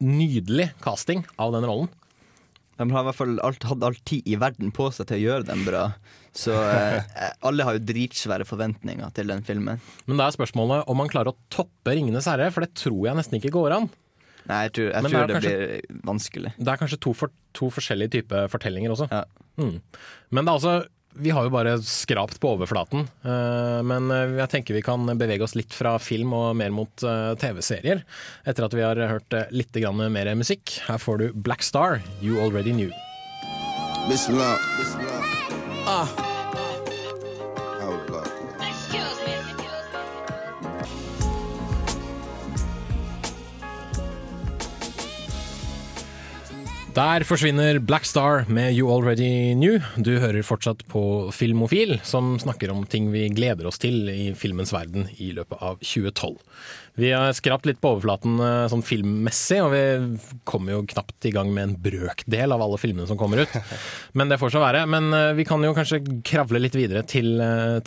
nydelig casting av den rollen. De har i hvert fall alt, hatt all tid i verden på seg til å gjøre den bra. Så eh, alle har jo dritsvære forventninger til den filmen. Men da er spørsmålet om man klarer å toppe 'Ringenes herre', for det tror jeg nesten ikke går an. Nei, jeg tror, jeg tror det det, er blir vanskelig. Det er kanskje to, for, to forskjellige typer fortellinger også. Ja. Mm. Men det er altså vi har jo bare skrapt på overflaten, eh, men eh, jeg tenker vi kan bevege oss litt fra film og mer mot eh, TV-serier. Etter at vi har hørt litt grann mer musikk. Her får du Black Star, You Already Knew. Bismillah. Ah. Der forsvinner Black Star med You Already Knew. Du hører fortsatt på Filmofil, som snakker om ting vi gleder oss til i filmens verden i løpet av 2012. Vi har skrapt litt på overflaten eh, sånn filmmessig, og vi kommer jo knapt i gang med en brøkdel av alle filmene som kommer ut. Men det får så være. Men eh, vi kan jo kanskje kravle litt videre til eh,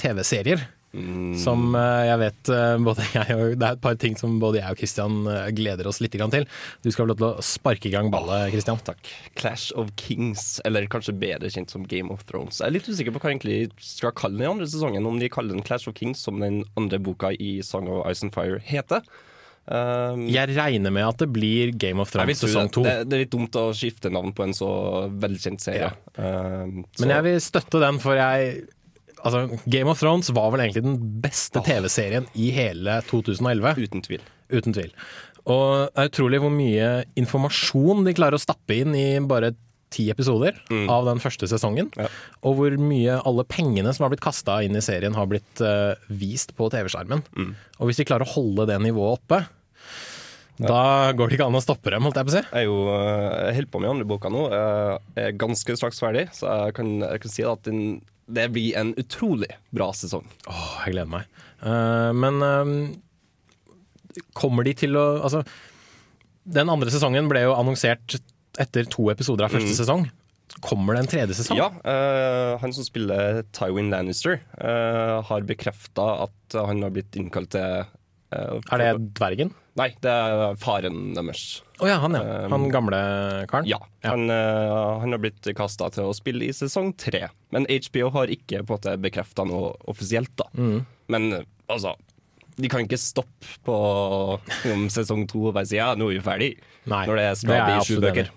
TV-serier. Som eh, jeg vet eh, både jeg og, Det er et par ting som både jeg og Christian eh, gleder oss litt til. Du skal få lov til å sparke i gang ballet, Christian. Takk. Clash of Kings, eller kanskje bedre kjent som Game of Thrones. Jeg er litt usikker på hva egentlig skal kalle den andre sesongen. Om de kaller den Clash of Kings, som den andre boka i Song of Ice and Fire heter. Um, Jeg regner med at det blir Game of Thrones sesong to. Det, det er litt dumt å skifte navn på en så velkjent serie. Um, så- Men jeg vil støtte den, for jeg Altså, Game of Thrones var vel egentlig den beste TV-serien i hele 2011. Uten tvil. Uten tvil. Og det er utrolig hvor mye informasjon de klarer å stappe inn i bare ti episoder av den første sesongen. Og hvor mye alle pengene som har blitt kasta inn i serien, har blitt uh, vist på TV-skjermen. Og hvis de klarer å holde det nivået oppe, da går det ikke an å stoppe dem, holdt jeg på å si. Jeg jo eh, jeg holder på med andre boka nå. Jeg er ganske straks ferdig, så jeg kan, jeg kan si at den, det blir en utrolig bra sesong. Åh, jeg gleder meg. Uh, men uh, kommer de til å Altså, den andre sesongen ble jo annonsert etter to episoder av første Mm. sesong. Kommer det en tredje sesong? Ja, Uh, han som spiller Tywin Lannister, har bekrefta at han har blitt innkalt til Er det dvergen? Nei, det er faren deres. Å ja, han ja. Um, Han gamle karen? Ja. Han, eh, han har blitt kasta til å spille i sesong tre. Men HBO har ikke på bekrefta noe offisielt, da. Mm. Men altså De kan ikke stoppe på om sesong to og bare si ja, nå er vi ferdig. Nei, når det det skal er jeg bli sju bøker.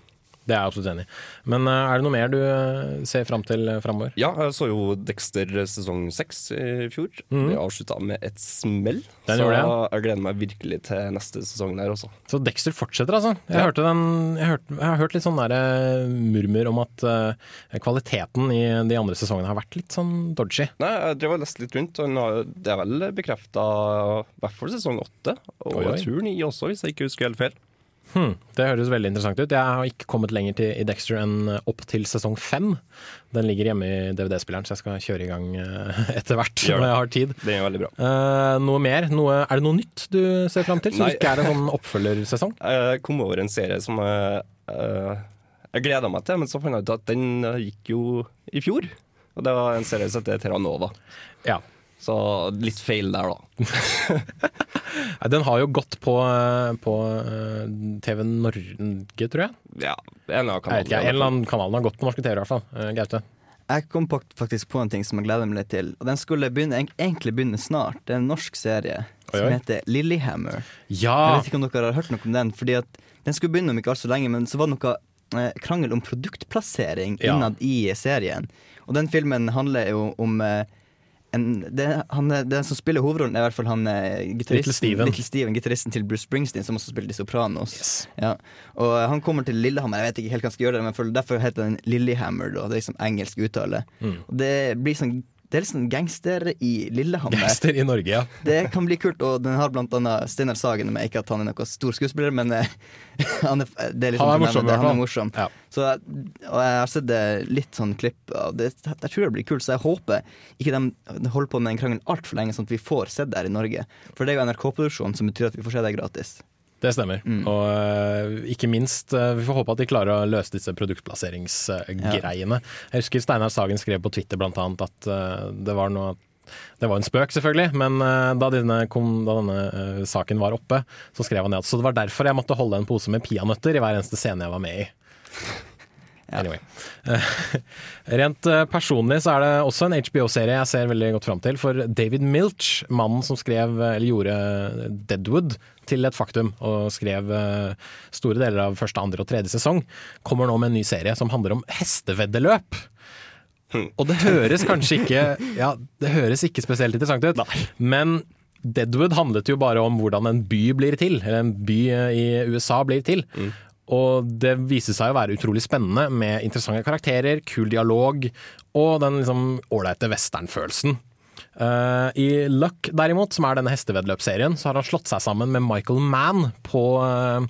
Det er jeg absolutt enig i. Men eh, er det noe mer du eh, ser fram til uh, framover? Ja, jeg så jo Dexter sesong seks i fjor. Vi Vi avslutta med et smell. Den så jeg gleder meg virkelig til neste sesong der også. Så Dexter fortsetter, altså. Jeg, Ja. hørte den, jeg, hørte, jeg har hørt litt sånn der, eh, murmur om at uh, kvaliteten i de andre sesongene har vært litt sånn dodgy. Nei, jeg drev og leste litt rundt, og det er vel bekrefta i hvert fall sesong åtte. Og Oi, oi. jeg tror ni også, hvis jeg ikke husker helt feil. Hm, det høres veldig interessant ut. Jeg har ikke kommet lenger til, i Dexter enn opp til sesong fem. Den ligger hjemme i DVD-spilleren, så jeg skal kjøre i gang eh, etter hvert når jeg har tid. Det er veldig bra. Uh, noe mer? Noe, er det noe nytt du ser fram til, som Nei. ikke er en sånn oppfølgersesong? Jeg kom over en serie som eh, jeg gleda meg til, men så fant jeg ut at den eh, gikk jo i fjor. Og det var en serie som heter Terranova. Ja. Så litt feil der, da. Nei, Den har jo gått på, eh, på eh, TV Norge, tror jeg. Ja, en av vet ikke, en eller annen kanalen har gått på norske TV i hvert fall. Eh, Gaute? Jeg kom faktisk på en ting som jeg gleder meg litt til. Og Den skulle begynne, egentlig begynne snart. Det er en norsk serie Oi, som oi. heter Lillyhammer. Ja! Jeg vet ikke om dere har hørt noe om den. Fordi at Den skulle begynne om ikke altfor lenge, men så var det noe eh, krangel om produktplassering Ja. innad i serien. Og den filmen handler jo om eh, en, det, han, Den som spiller hovedrollen, er i hvert fall han eh, Little Steven. Little Steven, gitaristen til Bruce Springsteen, som også spiller i Sopranos. Ja. Og eh, han kommer til Lillehammer. Jeg vet ikke helt hva han skal gjøre, men for, derfor heter den Lillehammer. Da. Det er liksom engelsk uttale. Mm. Og det blir sånn det er sånn gangster i Lillehammer. Gangster i Norge, ja. Det kan bli kult, og den har blant annet Steinar Sagen med. Ikke at han er noen stor skuespiller, men eh, han er, det er, liksom Han er morsom, det- han er morsom. Ja. Så, og jeg har sett litt sånn klipp og det. Jeg tror det blir kult, så jeg håper ikke de holder på med en krangel altfor lenge, sånn at vi får sett det her i Norge. For det er jo NRK-produksjon, som betyr at vi får se det gratis. Det stemmer. Mm. Og eh, ikke minst, eh, vi får håpe at de klarer å løse disse produktplasseringsgreiene. Jeg husker Steinar Sagen skrev på Twitter annet at eh, det var noe det var en spøk, selvfølgelig, men da denne, kom, da denne saken var oppe, så skrev han det at så det var derfor jeg måtte holde en pose med peanøtter i hver eneste scene jeg var med i. Anyway. Rent personlig så er det også en HBO-serie jeg ser veldig godt fram til. For David Milch, mannen som skrev, eller gjorde Deadwood til et faktum, og skrev eh, store deler av første, andre og tredje sesong, kommer nå med en ny serie som handler om hesteveddeløp. Og det høres kanskje ikke Ja, det høres ikke spesielt interessant ut, men Deadwood handlet jo bare om hvordan en by blir til, eller en by eh, i USA blir til. Og det viser seg å være utrolig spennende med interessante karakterer, kul dialog og den liksom ålreite westernfølelsen. Eh, I Luck derimot, som er denne hesteveddeløpsserien, så har han slått seg sammen med Michael Mann på, eh,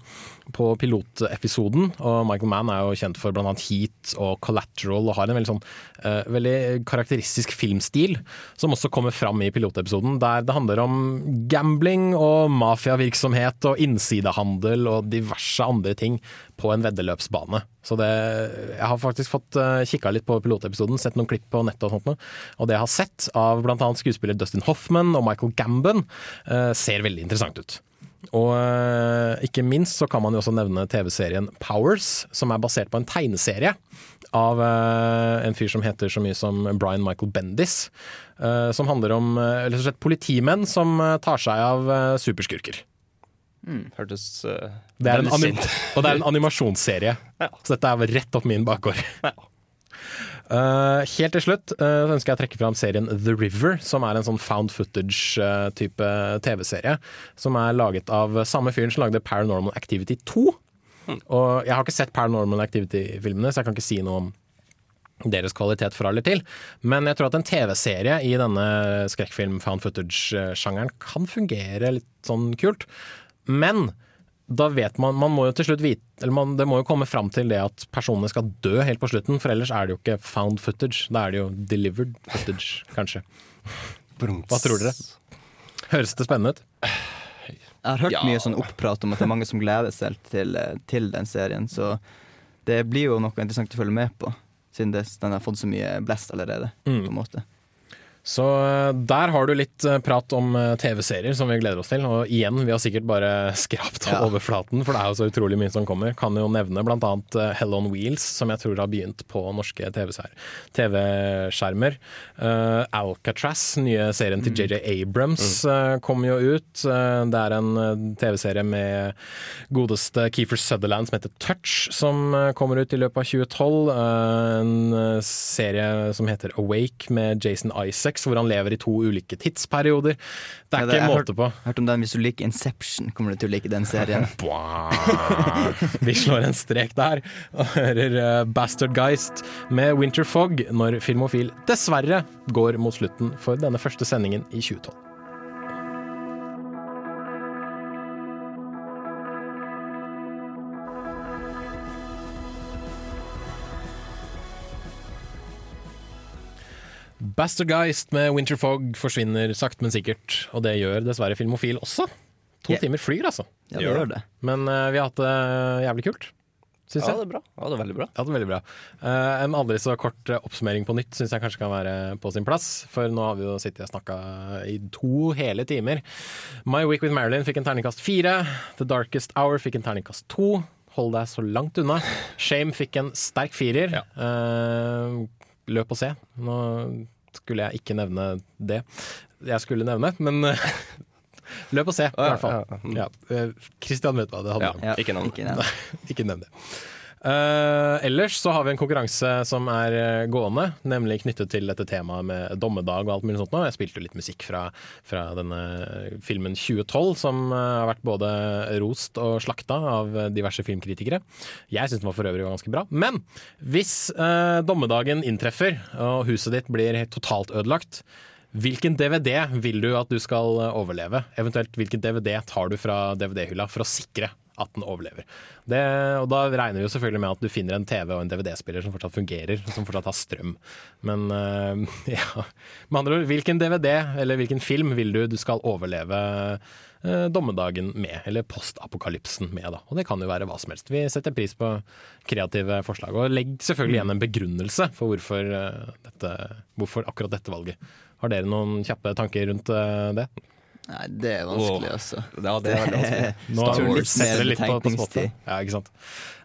på pilotepisoden. Og Michael Mann er jo kjent for bl.a. Heat og Collateral og har en veldig, sånn, uh, veldig karakteristisk filmstil, som også kommer fram i pilotepisoden, der det handler om gambling og mafiavirksomhet og innsidehandel og diverse andre ting på en veddeløpsbane. Så det, jeg har faktisk fått uh, kikka litt på pilotepisoden, sett noen klipp på nettet og sånt noe. Og det jeg har sett av bl.a. skuespiller Dustin Hoffman og Michael Gambon, uh, ser veldig interessant ut. Og eh, ikke minst så kan man jo også nevne TV-serien Powers, som er basert på en tegneserie av eh, en fyr som heter så mye som Brian Michael Bendis. eh, Som handler om eller rett og slett politimenn som tar seg av superskurker. superskurker. Hørtes uh, Det er en anim og det er en animasjonsserie, så dette er rett opp min bakgård. Eh, helt til slutt uh, ønsker jeg å trekke fram serien The River, som er en sånn found footage-type TV-serie. Som er laget av samme fyren som lagde Paranormal Activity 2. Og jeg har ikke sett Paranormal Activity-filmene, så jeg kan ikke si noe om deres kvalitet fra eller til. Men jeg tror at en TV-serie i denne skrekkfilm found footage-sjangeren kan fungere litt sånn kult. Men da vet man Man må jo til slutt vite Eller man, det må jo komme fram til det at personene skal dø helt på slutten, for ellers er det jo ikke found footage. Da er det jo delivered footage, kanskje. Hva tror dere? Høres det spennende ut? Jeg har hørt Ja. mye sånn oppprat om at det er mange som gleder seg til, eh, til den serien, så det blir jo noe interessant å følge med på, siden det, den har fått så mye blest allerede. Mm. på en måte. Så eh, der har du litt eh, prat om eh, TV-serier som vi gleder oss til. Og igjen, vi har sikkert bare skrapt Ja. overflaten, for det er jo så utrolig mye som kommer. Kan jo nevne eh, Hell on Wheels, som jeg tror har begynt på norske TV-skjermer. Uh, Alcatraz, nye serien til JJ Abrams, eh, kommer jo ut. Det er en TV-serie med godeste Keefer Sutherland som heter Touch, som kommer ut i løpet av 2012. Eh, en serie som heter Awake med Jason Isaacs, hvor han lever i to ulike tidsperioder. Det er Ja, ikke jeg har måte på. Hørt, hørt om den Hvis du liker Inception, kommer du til å like den serien. Vi slår en strek der og hører eh, Bastard Geist med Winter Fog når Filmofil dessverre går mot slutten for denne første sendingen i 2012. Bastard Geist med Winterfog forsvinner sakte, men sikkert. Og det gjør dessverre Filmofil også. To yeah. timer flyr, altså. Ja, det gjør det. Men uh, vi har hatt det jævlig kult. Syns Ja, jeg. det er bra. Ja, det er veldig bra. Ja, det er veldig bra. Uh, en aldri så kort eh, oppsummering på nytt syns jeg kanskje kan være på sin plass. For nå har vi jo sittet og snakka i to hele timer. My Week with Marilyn fikk en terningkast fire. The Darkest Hour fikk en terningkast to. Hold deg så langt unna. Shame fikk en sterk firer. Eh, løp og se. Nå skulle jeg ikke nevne det jeg skulle nevne, men løp og se, i hvert fall. Ja, ja. Ja. Eh, Christian vet hva det handler om. Ja, ikke nevn. Ikke nevn det. Eh, ellers så har vi en konkurranse som er eh, gående, nemlig knyttet til dette temaet med dommedag og alt mulig sånt nå. Jeg spilte jo litt musikk fra, fra denne filmen 2012, som eh, har vært både rost og slakta av diverse filmkritikere. Jeg syns den var for øvrig ganske bra. Men hvis eh, dommedagen inntreffer og huset ditt blir totalt ødelagt, Hvilken DVD vil du at du skal overleve? Eventuelt hvilken DVD tar du fra DVD-hylla for å sikre at den overlever? Det, og da regner vi jo selvfølgelig med at du finner en TV og en DVD-spiller som fortsatt fungerer, som fortsatt har strøm. Men uh, ja, med andre ord, hvilken DVD eller hvilken film vil du du skal overleve uh, dommedagen med, eller postapokalypsen med, da. Og det kan jo være hva som helst. Vi setter pris på kreative forslag, og legg selvfølgelig igjen en begrunnelse for hvorfor, uh, dette, hvorfor akkurat dette valget. Har dere noen kjappe tanker rundt det? Nei, det er vanskelig, oh. altså. Ja, det er veldig vanskelig. Nå setter dere litt på, på spottet. Ja, ikke sant.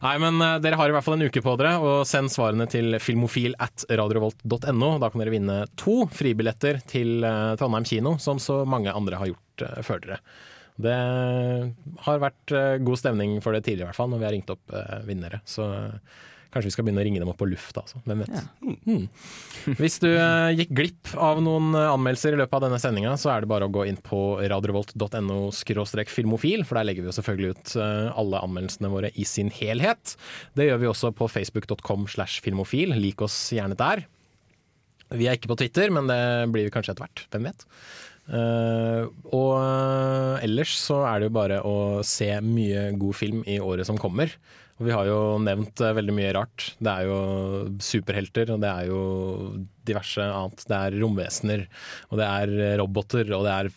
Nei, men uh, dere har i hvert fall en uke på dere, og send svarene til filmofil at radiovolt.no. Da kan dere vinne to fribilletter til uh, Trondheim kino, som så mange andre har gjort uh, før dere. Det har vært god stemning for det tidligere, i hvert fall, når vi har ringt opp vinnere. Så kanskje vi skal begynne å ringe dem opp på lufta, altså. Hvem vet. Mm. Hvis du eh, gikk glipp av noen eh, anmeldelser i løpet av denne sendinga, så er det bare å gå inn på radiorevolt.no filmofil, for der legger vi jo selvfølgelig ut eh, alle anmeldelsene våre i sin helhet. Det gjør vi også på facebook.com slash filmofil. Lik oss gjerne der. Vi er ikke på Twitter, men det blir vi kanskje etter hvert. Hvem vet? Uh, og uh, ellers så er det jo bare å se mye god film i året som kommer. Og vi har jo nevnt eh, veldig mye rart. Det er jo superhelter, og det er jo diverse annet. Det er romvesener, og det er eh, roboter, og det er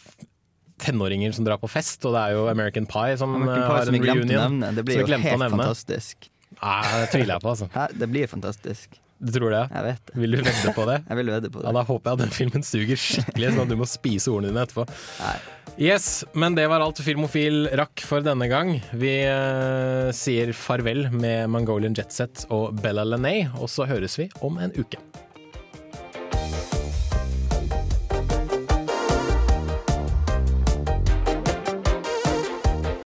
tenåringer som drar på fest, og det er jo American Pie som American eh, Pie har som en reunion. nevne. Det blir jo helt fantastisk. Nei, det tviler jeg på, altså. Hæ? Det blir fantastisk. Du tror det? Jeg vet det. Vil du vedde på det? Jeg vil vedde på det. Ja, Da håper jeg at den filmen suger skikkelig, sånn at du må spise ordene dine etterpå. Nei. Yes, men det var alt Filmofil rakk for denne gang. Vi uh, sier farvel med Mongolian Jetset og Bella Lenay, og så høres vi om en uke.